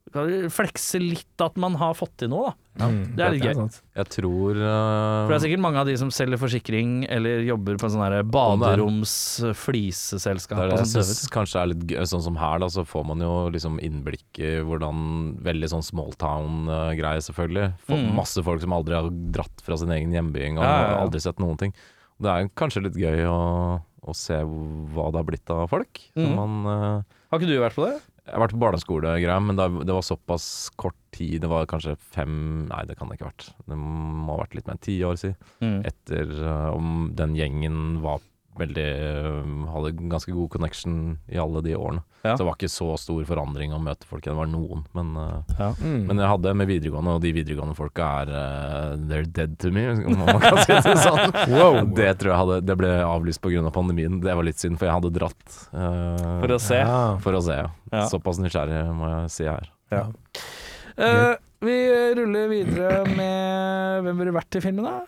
Du kan flekse litt at man har fått til noe, da. Mm, det er litt gøy. Jeg tror For det er sikkert mange av de som selger forsikring eller jobber på en sånn her baderoms fliseselskap. det er det jeg sånt, kanskje er litt gøy. Sånn som her, da, så får man jo liksom innblikk i hvordan Veldig sånn small town-greie, selvfølgelig. For Mm. Masse folk som aldri har dratt fra sin egen hjemby engang, Ja, ja, ja. og aldri sett noen ting. Det er kanskje litt gøy å, å se hva det har blitt av folk. Når Mm. man uh, Har ikke du vært på det? Jeg har vært på barneskolegreier, men det, det var såpass kort tid. Det var kanskje fem Nei, det kan det ikke ha vært. Det må ha vært litt mer enn ti år siden. Mm. Etter eh, om den gjengen var veldig eh, Hadde ganske god connection i alle de årene. Ja. Så det var ikke så stor forandring å møte folk. Det var noen, men ja. Mm. men jeg hadde med videregående, og de videregående folka er uh, They're dead to me, om man kan si det sånn. Det tror jeg hadde Det ble avlyst pga. pandemien. Det var litt synd, for jeg hadde dratt. Uh, For å se. Ja. for å se, ja. Ja. Såpass nysgjerrig må jeg si her. Eh, vi ruller videre med Hvem ville vært i filmen, da?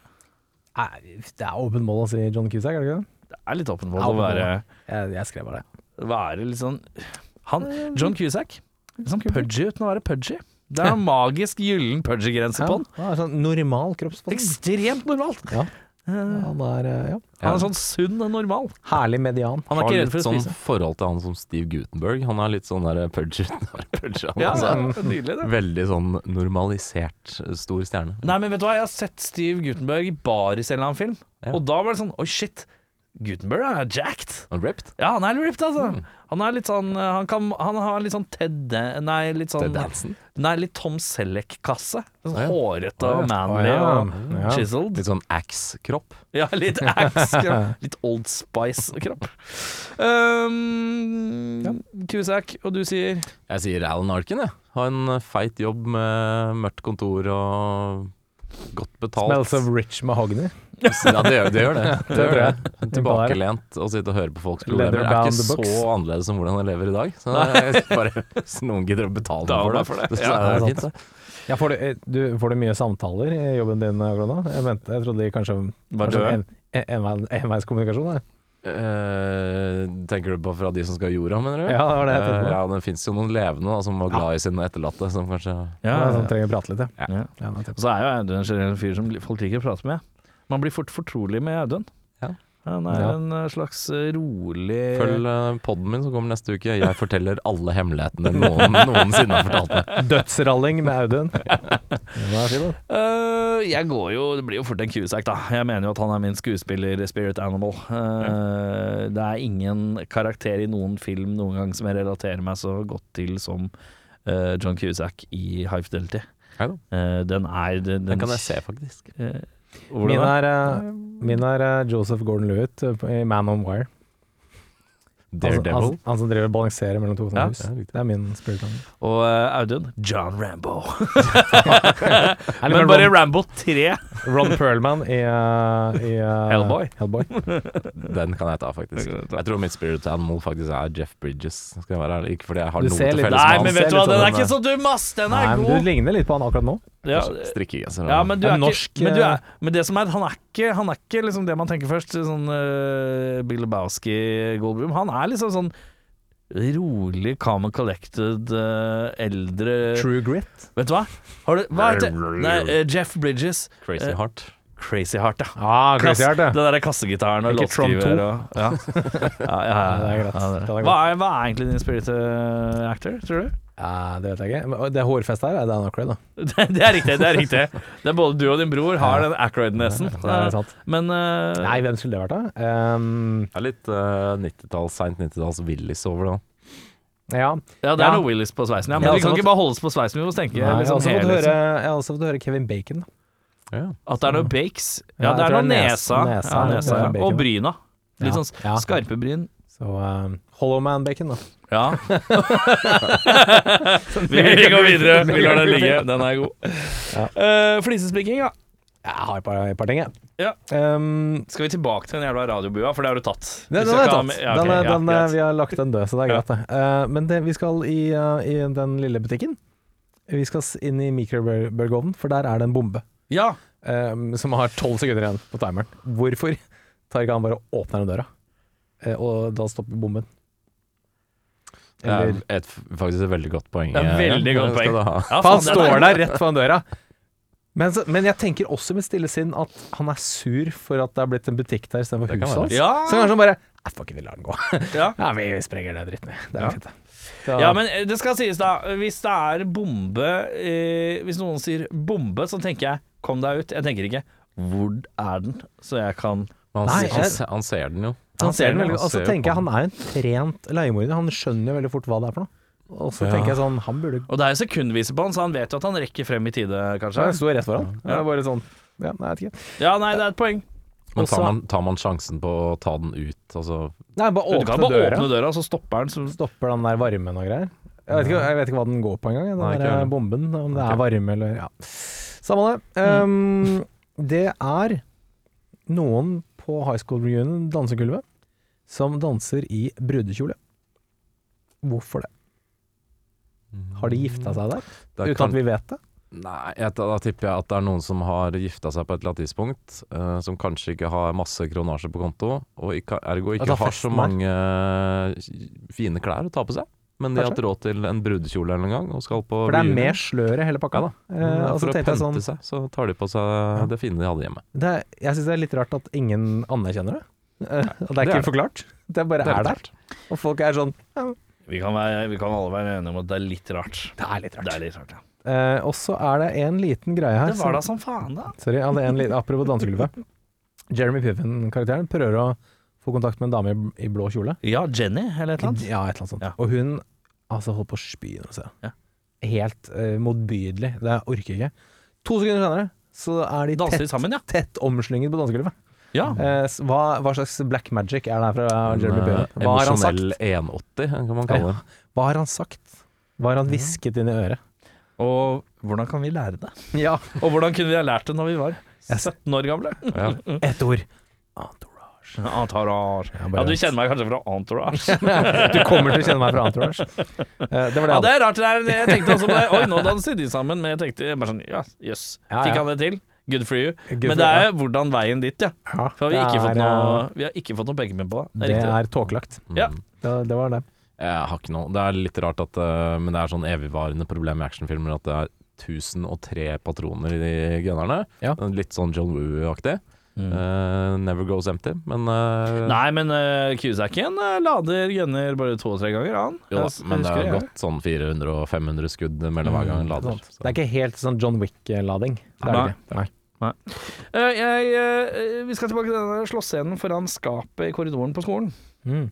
Nei, Det er åpent mål å si John Cusack, er det ikke det? Det er litt åpen for å være, Jeg, jeg skrev bare det. være litt sånn Han, John Cusack, litt sånn pudgy uten å være pudgy. Det er en magisk gyllen pudgy-grense på han. er sånn normal kroppsform. Ekstremt normalt. Ja. Han er eh, ja. Han er sånn sunn og normal. herlig median. Han er Har ikke litt redd for å sånn forhold til han som Steve Gutenberg. Han er litt sånn der pudgy. pudgy han, Ja, altså. nydelig, det. Veldig sånn normalisert eh, stor stjerne. Nei, men vet du hva, jeg har sett Steve Gutenberg i baris i en eller annen film, Ja. og da var det sånn Oi, shit. Gutenberg er jacked. Han ripped. Ja, han er ripped, altså. Mm. Han er litt sånn eh, Han, kan, han har litt sånn Ted Nei, litt sånn Ted Hansen? Nei, litt Tom Selleck-kasse. Sånn Ja. hårete og ja. manly ah, ja. og Ja. chiseled. Litt sånn axe-kropp. Ja, litt axe-kropp. litt Old Spice-kropp. Um, Cusack, og du sier Jeg sier Alan Arkin, jeg. Har en feit jobb med mørkt kontor og godt betalt. Smells of rich mahogany. Ja, det gjør det. Gjør det. det, tror gjør det. Tilbakelent å sitte og høre på folks problemer. Det er ikke så annerledes som hvordan jeg lever i dag. Så jeg bare, hvis noen gidder å betale Da for det, for det, det. så Ja, er det det er fint. det. Ja, får, du, eh, du, får du mye samtaler i jobben din akkurat nå? Jeg, mente, jeg trodde de kanskje Var døde? en, en, enveis- enveiskommunikasjon. Eh, tenker du på fra de som skal ha jorda, mener du? Ja, det var det jeg tenkte på. Uh, ja, det fins jo noen levende da, som var glad i sine etterlatte, som kanskje Ja, Som trenger å prate litt, ja. ja. ja så er jo Audun en generell fyr som folk liker å prate med. Man blir fort fortrolig med Audun. Ja. Han er Ja. en eh, slags eh, rolig Følg uh, poden min som kommer neste uke. Jeg forteller alle hemmelighetene noen noensinne har fortalt meg. Dødsralling med Audun. Eh, jeg går jo Det blir jo fort en Cusack, da. Jeg mener jo at han er min skuespiller-spirit animal. Eh, Det er ingen karakter i noen film noen gang som jeg relaterer meg så godt til som uh, John Cusack i High Fidelity. Eh, den er Den, Den kan jeg se, faktisk. Eh, hvordan Min er, eh, min er eh, Joseph Gordon-Lewitt eh, i Man on Wire. Altså, Daredevil. han, han som driver og balanserer mellom to Ja, hus. det er er min animal. Og uh, Audun John Rambo. Men bare Rambo 3. Ron Perlman i, uh, i uh, Hellboy. Hellboy. Den kan jeg ta, faktisk. Jeg tror mitt spirit animal faktisk er Jeff Bridges. Skal jeg være ærlig. Ikke fordi jeg har noe til felles Nei, men vet du hva, den sånn er ikke så dum, ass! Den Nei, god! men du ligner litt på han akkurat nå. Ja, Strikkegenser. ja, men du er men, du er, men det som er, han er ikke, han er ikke liksom det man tenker først. Sånn uh, Bill Lebowski, Goldblum. Han er liksom sånn rolig, calm and collected, uh, eldre True Grit. Vet du hva? Har du, hva heter Nei, uh, Jeff Bridges. Crazy uh, Heart. Crazy Heart, ja. Ah, Crazy Heart, ja. Den derre kassegitaren og låtskriver 2. og ja. ja, ja, ja, det er greit. Ja, det er Hva, er, hva er egentlig din spirit actor, tror du? Ja, det vet jeg ikke. Det hårfestet her er Dan Ackroyd, da. Det, det er riktig. det er riktig Det er Både du og din bror har den Ackroyd-nesen. Det er sant. Men uh, Nei, hvem skulle det vært, da? Um, Det er litt uh, 90-talls, seint 90-talls Willis over det. ja. Ja, det er Ja. noe Willis på sveisen. Ja, men vi kan fått... ikke bare holde oss på sveisen. Vi må tenke Nei, jeg, har liksom også fått hele, høre, jeg har også fått høre Kevin Bacon. Da. Ja. At det er noe bakes. Ja, Ja, det er noe nesa. nesa- nesa, ja, nesa ja, ja. Og bryna. Litt Ja, sånn skarpe bryn. Så um, Hollowman Bacon, da. Ja. vi, vi går videre. Vi lar den ligge. Den er god. Ja. Uh, flisespikking, ja. Jeg har et par, et par ting, jeg. Ja. Um, Skal vi tilbake til den jævla radiobua, for det har du tatt. den, den er tatt. ja, den, ok, er- ja, den, er- vi har lagt den død, så det er greit, det. Uh, men det, vi skal i, uh, i den lille butikken. Vi skal inn i mikrobølgeovnen, for der er det en bombe. Ja. um, som har tolv sekunder igjen på timeren. Hvorfor tar ikke han bare og åpner den døra, uh, og da stopper bomben? Det er et, faktisk et veldig godt poeng. Det er eh, veldig godt poeng. ja For han står er- der rett foran døra. Men, så, men jeg tenker også med stille sinn at han er sur for at det er blitt en butikk der istedenfor huset hans. Ja. Så kanskje han bare Nei, fuck it, vi lar den gå. Ja. Ja, vi sprenger den dritten vi. Det er Ja. fint, det. Så- Ja, men eh, det skal sies da Hvis det er bombe eh, Hvis noen sier bombe, så tenker jeg Kom deg ut. Jeg tenker ikke Hvor er den? Så jeg kan Han, Nei, han, han ser den jo. Han ser den veldig godt. Og så tenker jeg han er en trent leiemorder. Han skjønner jo veldig fort hva det er for noe. Og så Ja. tenker jeg sånn Han burde Og det er jo sekundvise på han, så han vet jo at han rekker frem i tide, kanskje. Ja, jeg sto rett foran. Ja. er bare sånn Ja, nei, jeg vet ikke. Ja, nei, det er et poeng. Men tar man, tar man sjansen på å ta den ut? Altså, Nei, bare Du kan åpne bare døra. åpne døra, så stopper den. Så Stopper den der varmen og greier. Jeg vet ikke, jeg vet ikke hva den går på engang, den Nei, der bomben. Om det okay. er varme eller Ja. Samme det. Um, det er noen på high school reunion, dansegulvet, som danser i brudekjole. Hvorfor det? Har de gifta seg der, det uten kan- at vi vet det? Nei, jeg, da tipper jeg at det er noen som har gifta seg på et eller annet tidspunkt, Uh, som kanskje ikke har masse kronasje på konto, og ikke, ergo ikke Altså, har så mange der. fine klær å ta på seg. Men de har hatt råd til en brudekjole eller en gang, og skal på For det er mer slør i hele pakka. Ja da. Eh, og For å pente sånn seg, så tar de på seg det fine de hadde hjemme. det Jeg syns det er litt rart at ingen anerkjenner det. Eh, og det er det ikke er forklart. Det bare Det er er der. Og folk er sånn ja, vi kan, være, vi kan alle være enige om at det er litt rart. Det er litt Det rart. er litt rart, ja. Uh, og så er det en liten greie her Det var da som faen, da. Sorry, ja, det er en liten, apropos dansegulvet. Jeremy Piven-karakteren prøver å få kontakt med en dame i, i blå kjole. Ja, Jenny, eller et eller annet. Ja, et eller annet sånt. Ja. Og hun altså holdt på å spy Ja. Helt uh, motbydelig. Det orker jeg ikke. To sekunder senere så er de de tett, sammen, ja. tett omslynget på dansegulvet. Ja. Eh, hva, hva slags black magic er det her fra Jeremy Piven? eh, Hva har han sagt? emosjonell 180, kan man kalle det. Hva har han sagt? Hva har han hvisket inn i øret? Og hvordan kan vi lære det? Ja, Og hvordan kunne vi ha lært det når vi var 17 år gamle? Ja. ett ord. Entourage. Entourage. Ja, Ja, du kjenner meg kanskje fra Entourage. Du kommer til å kjenne meg fra Entourage. Eh, det var det Ja, det er rart. Det er, jeg tenkte også på det. Oi, nå danser de sammen. Men jeg tenkte bare sånn Ja, jøss. Yes. Fikk han det til? Good for you. Good Men for- det er jo hvordan veien dit, ja. Ja, For vi har det ikke fått er, noe, eh, vi har ikke fått noe pekepinn på det. Det er er tåkelagt. Ja. Mm. Det, det var det. Jeg har ikke noe Det er litt rart at eh, Men det er sånn evigvarende problem i actionfilmer at det er 1003 patroner i de gunnerne. Ja. Litt sånn John Woo-aktig. Mm. Eh, never goes empty. Men uh, Nei, men uh, Cusacken uh, lader gunner bare to-tre ganger, han. jo da, Jeg men det har gått sånn 400 og 500 skudd mellom hver gang han lader. Sant. Det er ikke helt sånn John Wick-lading. Nei. Nei. Nei. Eh, jeg, eh, vi skal tilbake til denne slåssscenen foran skapet i korridoren på skolen. Mm.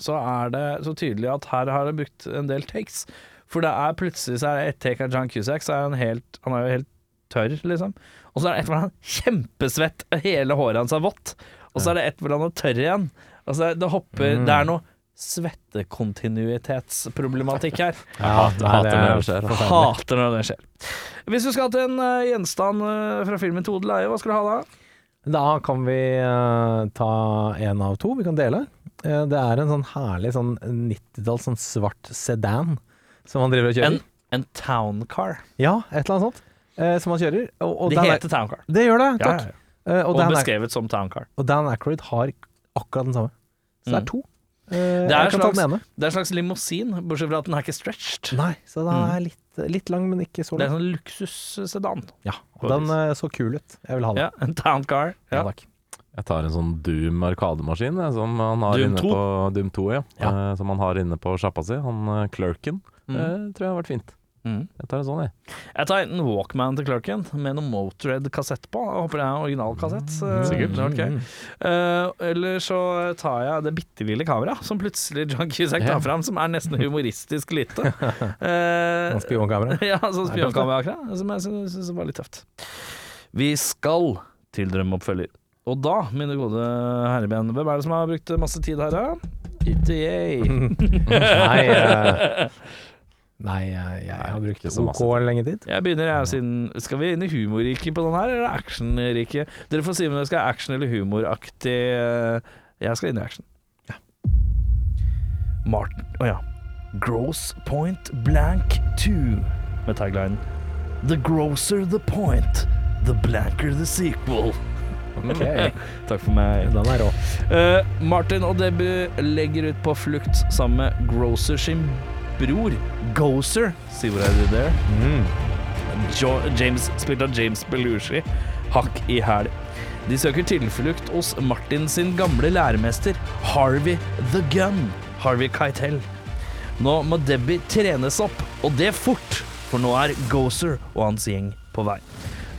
Så er det så tydelig at her har jeg brukt en del takes. For det er plutselig så er det ett take av John Cusack, så er han helt Han er jo helt tørr, liksom. Og så er det et hvor han er kjempesvett, hele håret hans er vått. Og så er det et hvor han er tørr igjen. Altså, det hopper Mm. Det er noe svettekontinuitetsproblematikk her. Jeg hater- hater når det skjer. Hater når det skjer. Hvis du skal til en uh, gjenstand uh, fra filmen 'Tode Odel Eie, hva skal du ha da? Da kan vi uh, ta én av to. Vi kan dele. Eh, det er en sånn herlig sånn 90-talls sånn svart sedan som han driver og kjører. En, en town car. Ja, et eller annet sånt. Eh, som han kjører. Og, og det Dan heter Town Car. Det gjør det, Ja, takk. ja. Eh, og, Og beskrevet som Town Car. og Dan Ackroyd har akkurat den samme. Så det Mm. er to. Eh, Det er slags- den. Det er en slags limousin, bortsett fra at den er ikke stretched. Nei, så den Mm. er litt, litt lang, men ikke så Det er en sånn luksussedan. Ja, og den eh, så kul ut. Jeg vil ha den. Ja, en Town Car. Ja, Ja. takk. Jeg tar en sånn Doom arkademaskin som han har Doom inne 2? på Doom 2, ja. Ja. Eh, som han har inne på sjappa si. Han uh, clerken. Mm. Det tror jeg har vært fint. Mm. Jeg tar en sånn, jeg. Jeg tar enten Walkman til Clerken med noe Motored-kassett på. Jeg håper det er originalkassett. Mm. Sikkert. ok. Mm. Eh, eller så tar jeg det bitte lille kameraet som plutselig John Cusack tar fram, som er nesten humoristisk lite. Uh, Spionkamera. ja, sånn er spionkamera akkurat, som jeg syns syns var litt tøft. Vi skal til drømmeoppfølger. Og da, mine gode herreben, hvem er det som har brukt masse tid her, da? Ikke jeg. Nei, eh, nei jeg, jeg har brukt det så masse lenge tid. Jeg begynner, jeg, siden Skal vi inn i humorriket på den her, eller actionriket? Dere får si om det skal være action eller humoraktig. Jeg skal inn i action. Martin Å ja. Gross Point Blank 2 med taglinen The grosser the point, the blanker the sequel. Ok, Takk for meg. Den er rå. Uh, Martin og Debbie legger ut på flukt sammen med Grocer sin bror, Gozer. See what I did there? Mm. James, spilt av James Belushi, hakk i hæl. De søker tilflukt hos Martin sin gamle læremester, Harvey the Gun, Harvey Keitel. Nå må Debbie trenes opp, og det fort, for nå er Gozer og hans gjeng på vei.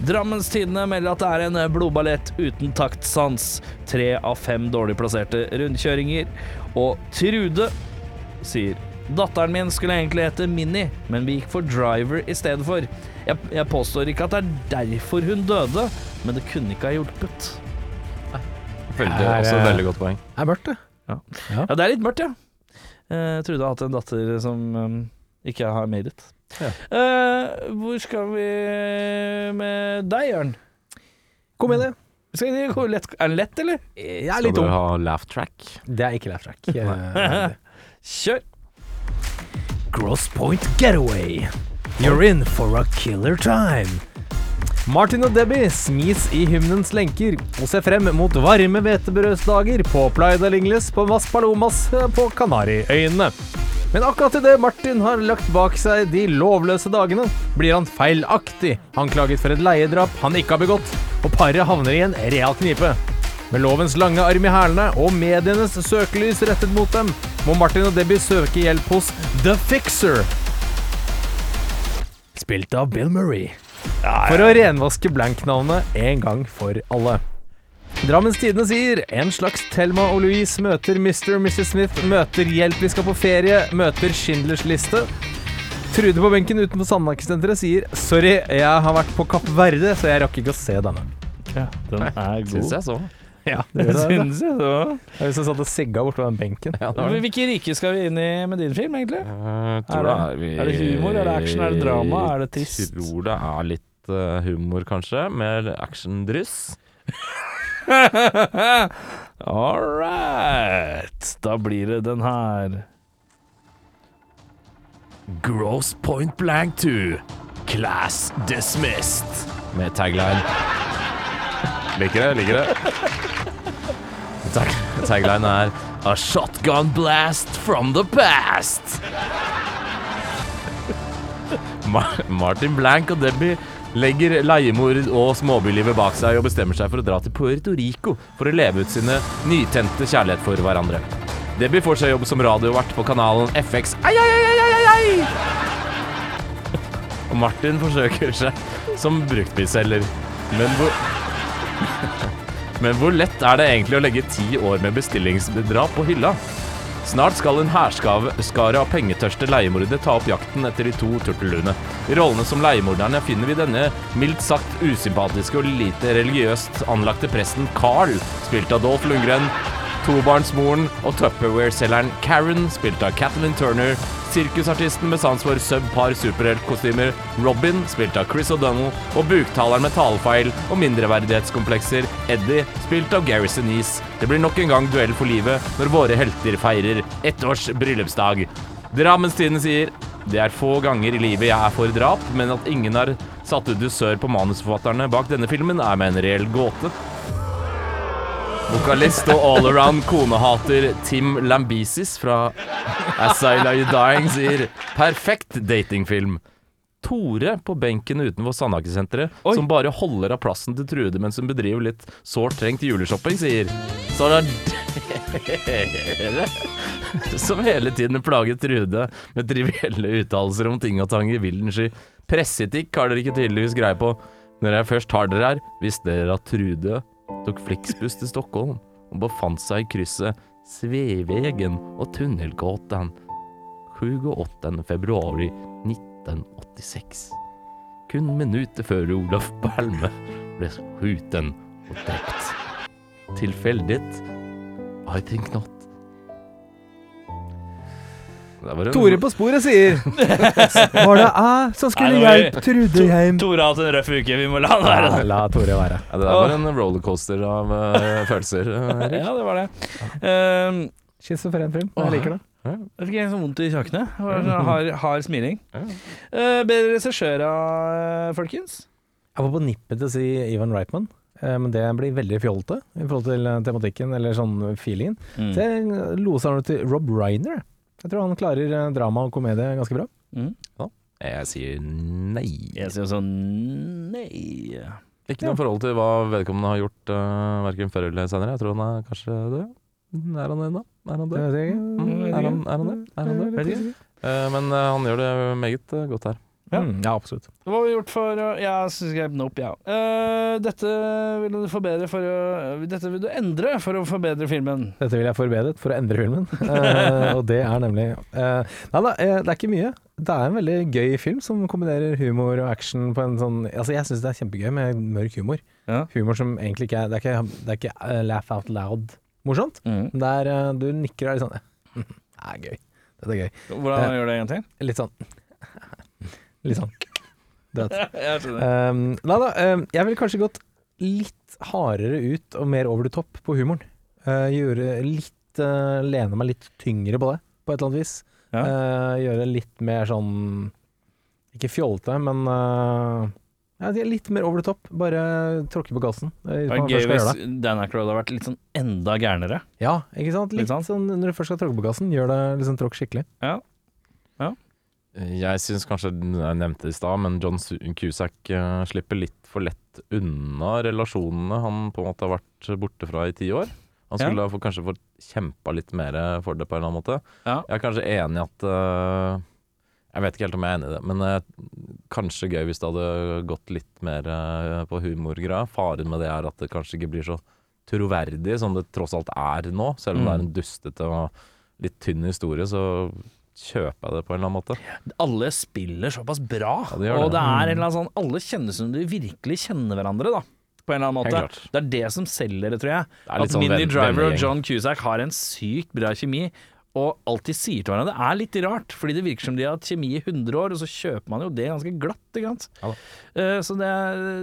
Drammens Tidende melder at det er en blodballett uten taktsans, tre av fem dårlig plasserte rundkjøringer, og Trude sier Datteren min skulle egentlig hete Minnie, men vi gikk for Driver i stedet for. Jeg, jeg påstår ikke at det er derfor hun døde, men det kunne ikke ha hjulpet. Veldig, Er, også eh, veldig godt poeng. Det er mørkt, det. Ja, det er litt mørkt, ja. Jeg trodde jeg hatt en datter som um, ikke har made it. Ja. Uh, hvor skal vi med deg, Jørn? Kom ja. Skal vi er den lett, eller? Jeg er Skal litt du ung. ha laugh track? Det er ikke laugh track. Eh, Kjør. Gross Point Getaway. You're in for a killer time. Martin og Debbie smis i hymnens lenker og ser frem mot varme hvetebrødsdager på Playa del Lingles på Mas Palomas eh, på Kanariøyene. Men akkurat idet Martin har lagt bak seg de lovløse dagene, blir han feilaktig anklaget for et leiedrap han ikke har begått, og paret havner i en real knipe. Med lovens lange arm i hælene og medienes søkelys rettet mot dem, må Martin og Debbie søke hjelp hos The Fixer. Spilt av Bill Murray. For å renvaske Blank-navnet en gang for alle. Drammens Tidende sier en slags Thelma og Louise møter Mr. og Mrs. Smith, møter hjelp vi skal på ferie, møter Schindlers liste. Trude på benken utenfor Sandmarkssenteret sier sorry, jeg har vært på Kapp Verde, så jeg rakk ikke å se denne. Ja, den er god. Synes jeg så. Ja, det synes det. Syns jeg så. Jeg har lyst til å satt og sigga bortpå den benken. Ja, det var det. Hvilke rike skal vi inn i med din film, egentlig? Jeg Er tror det- vi- er det humor, er det action, er det drama, er det trist? tror det er litt eh, humor, kanskje, med actiondryss. All right. Da blir det den her. Gross point blank to class dismissed. Med tagline Liker det, liker det. Tag tagline er A shotgun blast from the past. Martin Blank og Debbie legger leiemord og småbylivet bak seg og bestemmer seg for å dra til Puerto Rico for å leve ut sine nytente kjærlighet for hverandre. Debbie får seg jobb som radiovert på kanalen FX. Ai, ai, ai! Og Martin forsøker seg som bruktbilselger. Men hvor Men hvor lett er det egentlig å legge ti år med bestillingsbedrag på hylla? Snart skal en hærskare av pengetørste leiemordere ta opp jakten etter de to turtelduene. Rollene som leiemorderne finner vi denne mildt sagt usympatiske og lite religiøst anlagte presten Carl, spilt av Dolph Lundgren, tobarnsmoren og Tupperware-selgeren Karen, spilt av Kathleen Turner, sirkusartisten med sans for subpar superheltkostymer Robin, spilt av Chris O'Donnell, og buktaleren med talefeil og mindreverdighetskomplekser Eddie, spilt av Gary Sinise. Det blir nok en gang duell for livet når våre helter feirer ett års bryllupsdag. Drammens Tidende sier Det er få ganger i livet jeg er for drap, men at ingen har satt ut dusør på manusforfatterne bak denne filmen, er meg en reell gåte. Vokalist og allaround konehater Tim Lambisis fra As I Lie Dying sier perfekt datingfilm. Tore på benken utenfor Sandhagesenteret, som bare holder av plassen til Trude mens hun bedriver litt sårt trengt juleshopping, sier Så er dere som hele tiden plager Trude med trivielle uttalelser om ting og tang i villen sky. Presseetikk har dere ikke tydeligvis greie på. Når jeg først har dere her, visste dere at Trude tok Flixbuss til Stockholm og befant seg i krysset svevegen og Tunnelgatan 28. februari 1986. Kun minutter før Olaf Palme ble skjuten og drept. Tilfeldighet? I think not. Tore på sporet sier Var det jeg som skulle Nei, hjelpe Trude hjem? Tore har hatt en røff uke, vi må la han være Ja, la Tore være. Ja, det der var en rollercoaster av uh, følelser. Erik. Ja, det var det. Um, Schizofren film. Jeg liker det. jeg fikk en sånn vondt i kjakene. Har, hard smiling. Ja. Uh, bedre regissør, uh, folkens? Jeg var på nippet til å si Ivan Reitman, men det blir veldig fjollete i forhold til tematikken eller sånn feelingen. Mm. Så jeg loser han til Rob Reiner. Jeg tror han klarer eh, drama og komedie ganske bra. Mm. Jeg sier nei. Jeg sier også nei. Ikke noe forhold til hva vedkommende har gjort uh, verken før eller senere. Jeg tror han er kanskje død. Er han det ennå? Er han død? Mm, er han, er han det? Er han ikke. Eh, men uh, han gjør det meget eh, godt her. Ja. Mm, ja, absolutt. Hva har vi gjort for å Jeg skrev nope, ja. Uh, dette vil du forbedre for å Dette vil du endre for å forbedre filmen. Dette vil jeg forbedret for å endre filmen, uh, og det er nemlig uh, Nei da, det er ikke mye. Det er en veldig gøy film som kombinerer humor og action på en sånn Altså, jeg syns det er kjempegøy med mørk humor. Ja. Humor som egentlig ikke er Det er ikke, det er ikke laugh out loud-morsomt. Mm. Det er Du nikker og er litt sånn Det er gøy. Dette er gøy. Hvordan gjør det en gang til? Litt sånn Litt sånn. Det. Jeg skjønner. Um, nei da, um, jeg ville kanskje gått litt hardere ut og mer over the top på humoren. Uh, gjøre litt uh, Lene meg litt tyngre på det, på et eller annet vis. Ja. Uh, gjøre litt mer sånn Ikke fjollete, men ja, litt mer over the top. Bare tråkke på gassen. Det er gøy hvis. Dan Aykroyd hadde vært litt sånn enda gærnere. Ja, ikke sant? Litt Litt sant? sånn når du først skal tråkke på gassen, gjør det liksom tråkk skikkelig. Jeg syns kanskje, jeg nevnte det i stad, men John Cusack eh, slipper litt for lett unna relasjonene han på en måte har vært borte fra i ti år. Han Ja. skulle ha kanskje fått kjempa litt mer for det på en eller annen måte. Ja. Jeg er kanskje enig i at eh, Jeg vet ikke helt om jeg er enig i det, men eh, kanskje gøy hvis det hadde gått litt mer på humorgreia. Faren med det er at det kanskje ikke blir så troverdig som det tross alt er nå. Selv om det er en dustete og litt tynn historie, så kjøper jeg det på en eller annen måte. Alle spiller såpass bra, Ja, det og det. det er en eller annen sånn Alle kjenner som de virkelig kjenner hverandre, da. På en eller annen måte. Det er det som selger det, tror jeg. Det At sånn Minnie Driver og. John Cusack har en sykt bra kjemi. Og alltid sier til hverandre Det er litt rart, fordi det virker som de har hatt kjemi i 100 år, og så kjøper man jo det ganske glatt. Ikke sant? Ja. Eh, så det,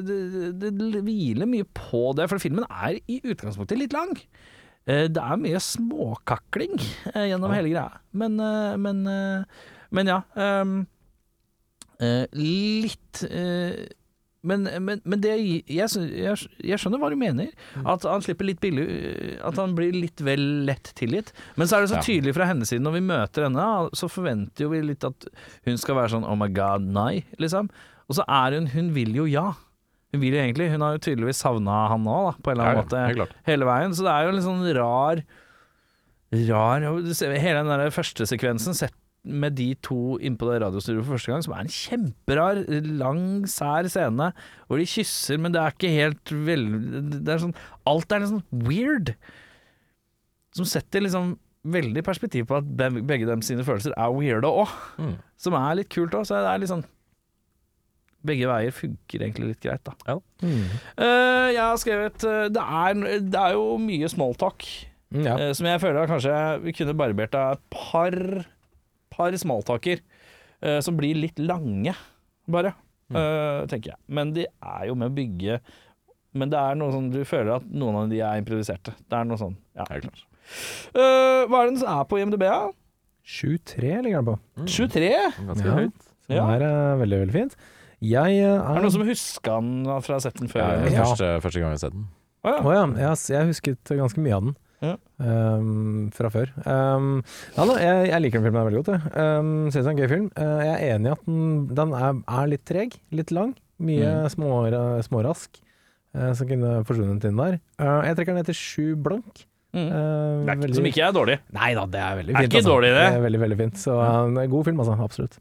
det, det, det hviler mye på det, for filmen er i utgangspunktet litt lang. Eh, det er mye småkakling eh, gjennom hele greia, men, eh, men, men ja. eh, litt men, men, men det jeg, jeg, jeg skjønner hva du mener. At han slipper litt billig At han blir litt vel lett tilgitt. Men så er det så tydelig fra hennes side når vi møter henne, så forventer jo vi litt at hun skal være sånn oh my god, nei, liksom. Og så er hun Hun vil jo ja. Hun vil jo egentlig Hun har jo tydeligvis savna han òg, på en eller annen Ja, ja, måte. Hele veien. Så det er jo litt sånn rar Rar Hele den der første sekvensen sett med de to innpå det radiostudioet for første gang, som er en kjemperar, lang, sær scene, hvor de kysser, men det er ikke helt vel... Det er sånn Alt er sånn weird. Som setter liksom veldig perspektiv på at begge dem sine følelser er weirde òg. Mm. Som er litt kult òg. Så det er litt sånn Begge veier funker egentlig litt greit, da. Mm. Uh, jeg har skrevet eh, det, er, det er jo mye smalltalk Mm, ja. uh, som jeg føler at kanskje vi kunne barbert av et par, par smalltalker uh, som blir litt lange, bare. eh, tenker jeg. Men de er jo med å bygge Men det er noe sånn du føler at noen av de er improviserte. Det er noe sånn, ja. Helt klart. Eh, hva er det den som er på IMDb? da? 7-3 ligger den på. 23? Ganske Ja. høyt. Så Ja. det er veldig, veldig fint. Jeg er Er det noen som husker den fra å ha sett den før? Ja. Ja. første, første gang jeg har sett den. Å, ja. Oh, ja, jeg, har- jeg husket ganske mye av den Ja. Um, fra før. Um, ja, da, jeg, jeg liker den filmen veldig godt. Jeg um, synes det er en gøy film. Uh, jeg er enig i at den, den er, er litt treg, litt lang. Mye Mm. små, smårask eh, som kunne forsvunnet inn der. Uh, jeg trekker den ned til sju blank. Mm. Eh, Det er ikke, veldig- som ikke er dårlig. Nei da, det er veldig Er fint. ikke dårlig, det. er veldig, veldig fint. Så eh, god film, altså. Absolutt.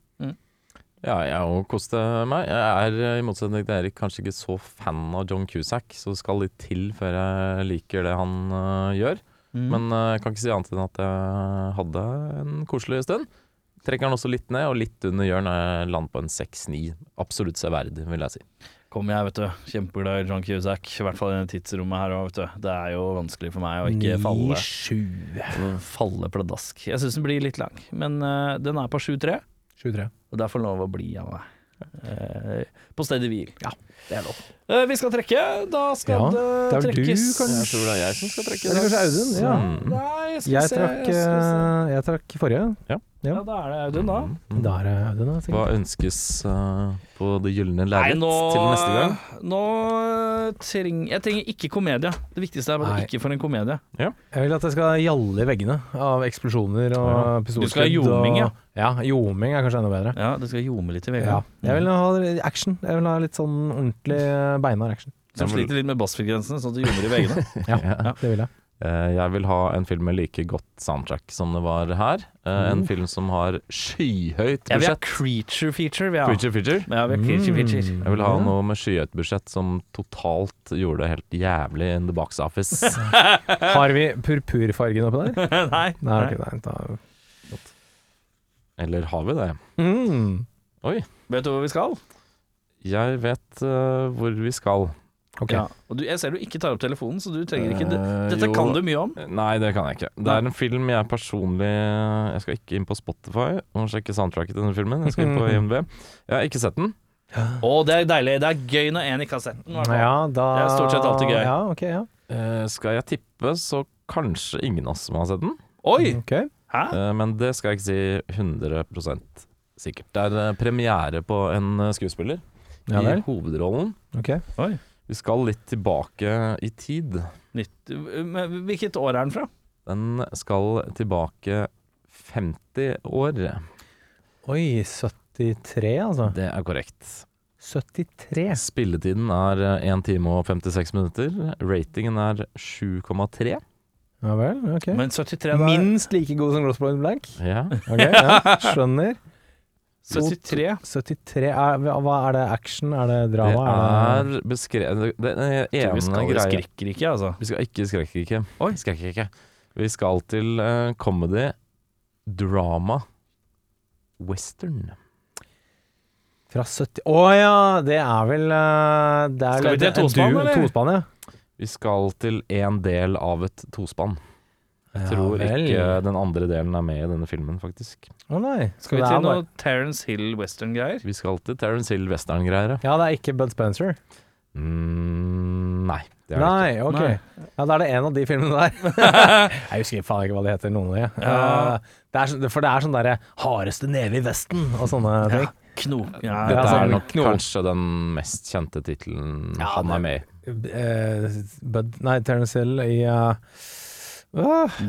Ja, jeg òg koste meg. Jeg er i motsetning til Erik kanskje ikke så fan av John Cusack, så det skal litt til før jeg liker det han uh, gjør. Mm. Men jeg jeg kan ikke si annet enn at jeg hadde en koselig stund. Trekker den også litt ned, og litt under gjør når jeg lander på en 6-9. Absolutt severdig, vil jeg si. Kommer jeg, vet du. Kjempeglad i John Cusack. I hvert fall i det tidsrommet her òg, vet du. Det er jo vanskelig for meg å ikke falle, 9-7. falle pladask. Jeg syns den blir litt lang, men uh, den er på 7-3, 7-3. Og der får den lov å bli av meg. Eh, på stedet hvil. Ja, det er lov. Eh, vi skal trekke. Da skal Ja, det, det er vel du, trekkes kanskje? Jeg tror det er jeg som skal trekke. Eller kanskje Audun? Ja. Mm. Nei, skal vi Jeg se, trakk, skal vi se. eh, jeg trakk forrige. Ja. Ja, da er det Audun, da. Mm. Da er det Audun, da. Hva sikkert. ønskes øh, på det gylne lerret til neste gang? nå treng, Jeg trenger ikke komedie. Det viktigste er bare Nei. ikke for en komedie. Jeg vil at det skal gjalle i veggene av eksplosjoner og Ja. pistolskudd. Du skal ha ljoming, ja. og- Ja, ljoming er kanskje enda bedre. Ja, det skal ljome litt i Ja. Jeg vil ha litt action. Jeg vil ha litt sånn ordentlig eh, beinhard action. Som sliter litt med bassfrekvensene, sånn at det ljomer i veggene. Ja, Ja. det vil jeg. Eh, Jeg vil ha en film med like godt soundtrack som det var her. Eh, En Mm. film som har skyhøyt budsjett. Ja, vi budsjett. creature feature. Vi har. Creature feature. Ja, vi har creature feature. Mm. Jeg vil ha noe med skyhøyt budsjett som totalt gjorde det helt jævlig in the box office. Har vi purpurfargen oppi der? Nei. Nei, okay, nei, da. Eller har vi det? Mm. Vet du hvor vi skal? Jeg vet uh, hvor vi skal. Ok. Ja. Og du, jeg ser du ikke tar opp telefonen, så du trenger ikke det. Eh, Dette jo. kan du mye om. Nei, det kan jeg ikke. Det er en film jeg personlig Jeg skal ikke inn på Spotify og sjekke soundtracket til denne filmen. Jeg skal inn på IMDb. Jeg har ikke sett den. Å, det er deilig. Det er gøy når en ikke har sett den. Ja, da Det er stort sett alltid gøy. Ja, okay, ja. Uh, skal jeg tippe, så kanskje ingen av oss som har sett den. Oi! Okay. Hæ? Eh, Men det skal jeg ikke si 100 sikkert. Det er eh, premiere på en eh, skuespiller Ja i vel. hovedrollen. Ok. Oi. Vi skal litt tilbake i tid. Nytt. Men Hvilket år er den fra? Den skal tilbake 50 år. Oi, 73 altså. Det er korrekt. 73. Spilletiden er 1 time og 56 minutter. Ratingen er 7,3. Ja vel, ok. Men 73 da Minst like god som Gross Blank. Ja. Ok, ja, skjønner. 73. 73 er, Hva er det? Action? Er det drama? Det er beskrevet Det er Tror vi ene skal i skrekker ikke, altså. Vi skal ikke skrekker ikke. Oi. Skrekkriket. Vi skal til uh, comedy, drama, western. Fra 70 Å ja, det er vel uh, det er Skal vi til tospann, eller? Tospann, ja. Vi skal til en del av et tospann. Jeg tror ja, ikke den andre delen er med i denne filmen, faktisk. Å nei. Skal vi til bare- noe Terence Hill western-greier? Vi skal til Terence Hill western-greier. ja. Ja, det er ikke Bud Spencer. Mm, nei, det er det ikke. Nei, ok. Nei. Ja, da er det en av de filmene der. jeg husker faen ikke hva de heter, noen av de. Ja. Eh, det er, for det er sånn derre 'hardeste neve i Vesten' og sånne ting. Kno... Ja, Dette er, sånn er nok kno. kanskje den mest kjente tittelen Ja, han er med i. Uh, Bud Nei, Terence Hill i uh,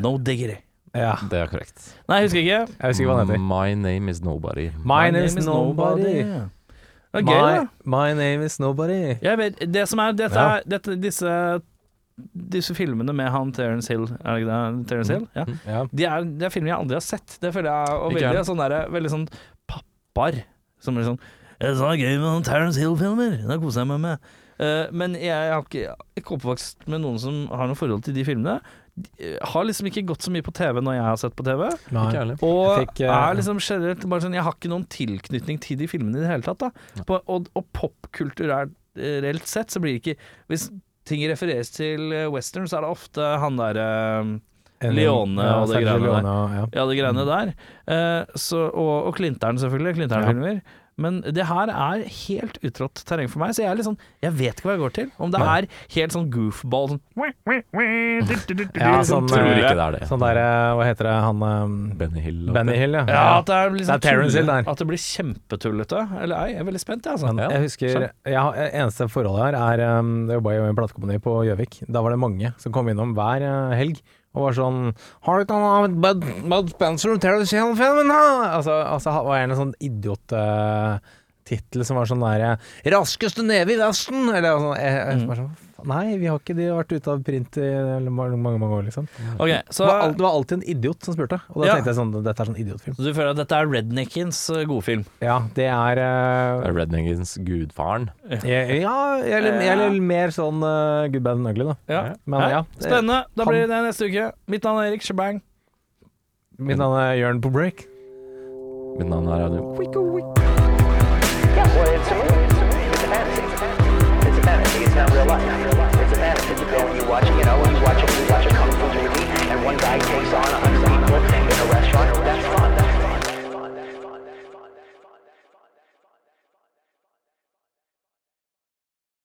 No diggity. Ja, Det er korrekt. Nei, jeg husker ikke. jeg husker ikke hva den heter. My name is nobody. My name is nobody. Det er gøy, My, da. my name is nobody. Jeg vet, det som er, dette Ja. er dette, disse, disse filmene med han Terence Hill Er det ikke det? Terence Hill? Ja. Ja. De er, det er filmer jeg aldri har sett. Det føler jeg Og Ikke veldig jeg. sånn der, veldig sånn pappaer. Som er sånn Det er så gøy med noen Terence Hill-filmer. Det koser jeg meg med. Eh, men jeg, har ikke, jeg er ikke oppvokst med noen som har noe forhold til de filmene. De, eh, har liksom ikke gått så mye på TV når jeg har sett på TV. Nei. Og fikk, uh, er liksom generelt bare sånn Jeg har ikke noen tilknytning til de filmene i det hele tatt. da På, Og, og popkulturelt sett så blir det ikke Hvis ting refereres til eh, western, så er det ofte han derre uh, Leone ja, og det greiene, greiene der. Ja. Ja, de greiene der. Uh, så, og, og Klinteren, selvfølgelig. Klinteren-filmer. Men det her er helt utrådt terreng for meg, så jeg er litt sånn Jeg vet ikke hva jeg går til. Om det er helt sånn goofball sånn Ja, sånn, Tror eh, ikke det er det. Sånn der, eh, hva heter det, han eh, Benny Hill. Benny Hill, ja. Ja, at det er liksom Det er Terrence Hill der. At det blir kjempetullete. Eller ei, jeg er veldig spent, jeg, altså. Men Ja, jeg husker jeg har, Eneste forholdet her er um, Jeg jobba i en platekompani på Gjøvik. Da var det mange som kom innom hver eh, helg og var sånn ikke noe Bud, Bud Spencer og Terrence Hill-filmen, da? Altså, altså var en sånn idiot-tittel som var sånn der eh, 'Raskeste neve i Vesten', eller sånn. Jeg, jeg, bare sånn Nei, vi har ikke de vært ute av print i mange, mange, mange år, liksom. Ok, Det var, det var alltid en idiot som spurte, og da Ja. tenkte jeg sånn Dette er sånn idiotfilm. så du føler at dette er Redneckins eh, godfilm? Ja, det er uh, Rednickens gudfaren. Ja, eller, eller mer sånn uh, good, bad and ugly, da. Ja. Men ja, det- Spennende. Da blir det neste uke. Mitt navn er Erik Shebang. Mitt navn er Jørn på break. Mitt navn er Radio. Yeah, well, not real life. It's a fantasy. You go and you watch, it, you know, you watch a, you watch a kung fu movie, and one guy takes on a